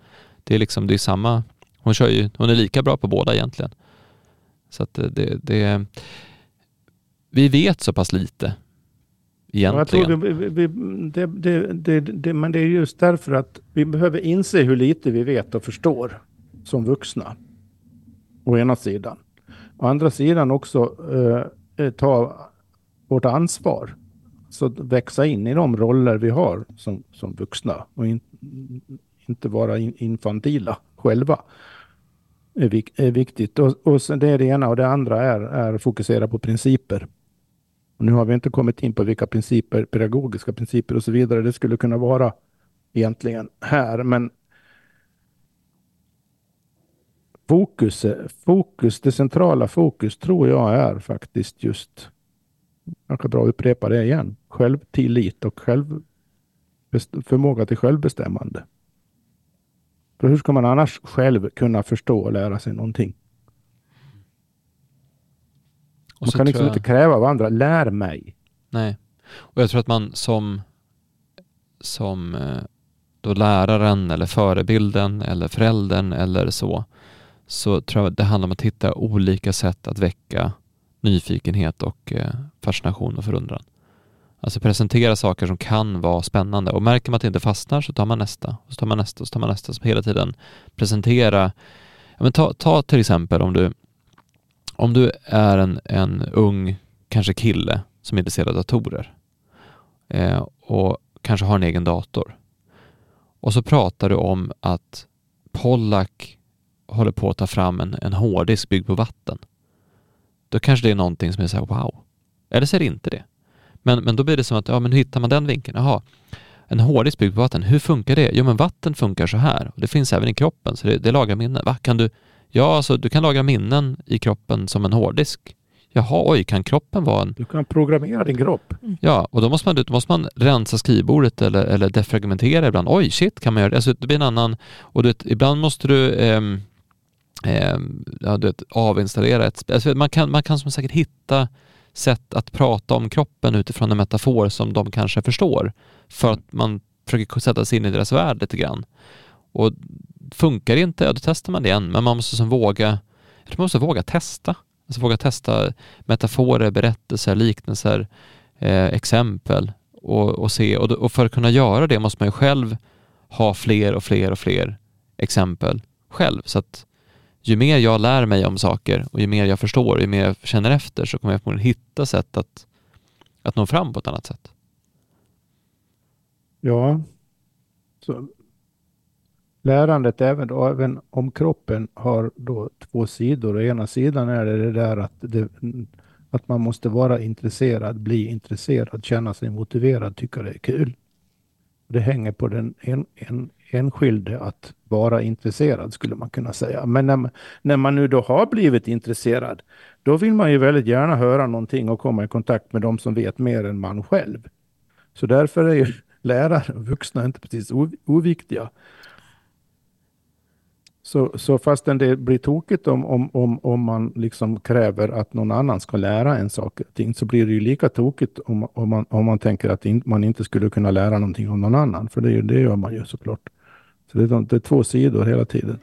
Speaker 1: Det är liksom, det är samma. Hon kör ju, hon är lika bra på båda egentligen. Så att det, det, vi vet så pass lite egentligen.
Speaker 3: Ja, vi, vi, det, det, det, men det är just därför att vi behöver inse hur lite vi vet och förstår som vuxna. Å ena sidan. Å andra sidan också eh, ta vårt ansvar. Så att växa in i de roller vi har som, som vuxna och in, inte vara infantila själva är, vik är viktigt. Och, och det är det ena och det andra är, är fokusera på principer. Och nu har vi inte kommit in på vilka principer, pedagogiska principer och så vidare det skulle kunna vara egentligen här. Men fokus, fokus, det centrala fokus tror jag är faktiskt just, kanske bra att upprepa det igen, självtillit och själv, förmåga till självbestämmande. För hur ska man annars själv kunna förstå och lära sig någonting? man kan liksom jag... inte kräva av andra, lär mig.
Speaker 1: Nej, och jag tror att man som, som eh, då läraren eller förebilden eller föräldern eller så, så tror jag det handlar om att hitta olika sätt att väcka nyfikenhet och eh, fascination och förundran. Alltså presentera saker som kan vara spännande och märker man att det inte fastnar så tar man nästa och så tar man nästa och så tar man nästa. Så hela tiden presentera. Ja, men ta, ta till exempel om du, om du är en, en ung, kanske kille som är intresserad av datorer eh, och kanske har en egen dator. Och så pratar du om att Pollack håller på att ta fram en, en hårddisk byggd på vatten. Då kanske det är någonting som är så här, wow. Eller så är det inte det. Men, men då blir det som att, ja men hur hittar man den vinkeln? Jaha, en hårddisk byggd på vatten, hur funkar det? Jo men vatten funkar så här och det finns även i kroppen så det, det lagrar minnen. Va, kan du? Ja, alltså du kan lagra minnen i kroppen som en hårddisk. Jaha, oj, kan kroppen vara en...
Speaker 3: Du kan programmera din kropp.
Speaker 1: Mm. Ja, och då måste man, då måste man rensa skrivbordet eller, eller defragmentera ibland. Oj, shit, kan man göra det? Alltså det blir en annan... Och du vet, ibland måste du... Eh, eh, ja, du vet, avinstallera ett... Alltså man, kan, man kan som säkert hitta sätt att prata om kroppen utifrån en metafor som de kanske förstår. För att man försöker sätta sig in i deras värld lite grann. Och funkar det inte, ja då testar man det igen. Men man måste som våga, man måste våga testa. Alltså våga testa metaforer, berättelser, liknelser, eh, exempel och, och se. Och, och för att kunna göra det måste man ju själv ha fler och fler och fler exempel själv. Så att ju mer jag lär mig om saker och ju mer jag förstår, ju mer jag känner efter så kommer jag förmodligen hitta sätt att, att nå fram på ett annat sätt.
Speaker 3: Ja, så lärandet även, då, även om kroppen har då två sidor. Å ena sidan är det det där att, det, att man måste vara intresserad, bli intresserad, känna sig motiverad, tycka det är kul. Det hänger på den en, en, hänskylde att vara intresserad skulle man kunna säga. Men när, när man nu då har blivit intresserad, då vill man ju väldigt gärna höra någonting och komma i kontakt med de som vet mer än man själv. Så därför är ju lärare och vuxna inte precis oviktiga. Så, så fastän det blir tokigt om, om, om, om man liksom kräver att någon annan ska lära en sak så blir det ju lika tokigt om, om, man, om man tänker att man inte skulle kunna lära någonting av någon annan. För det, det gör man ju såklart. Det är två sidor hela tiden.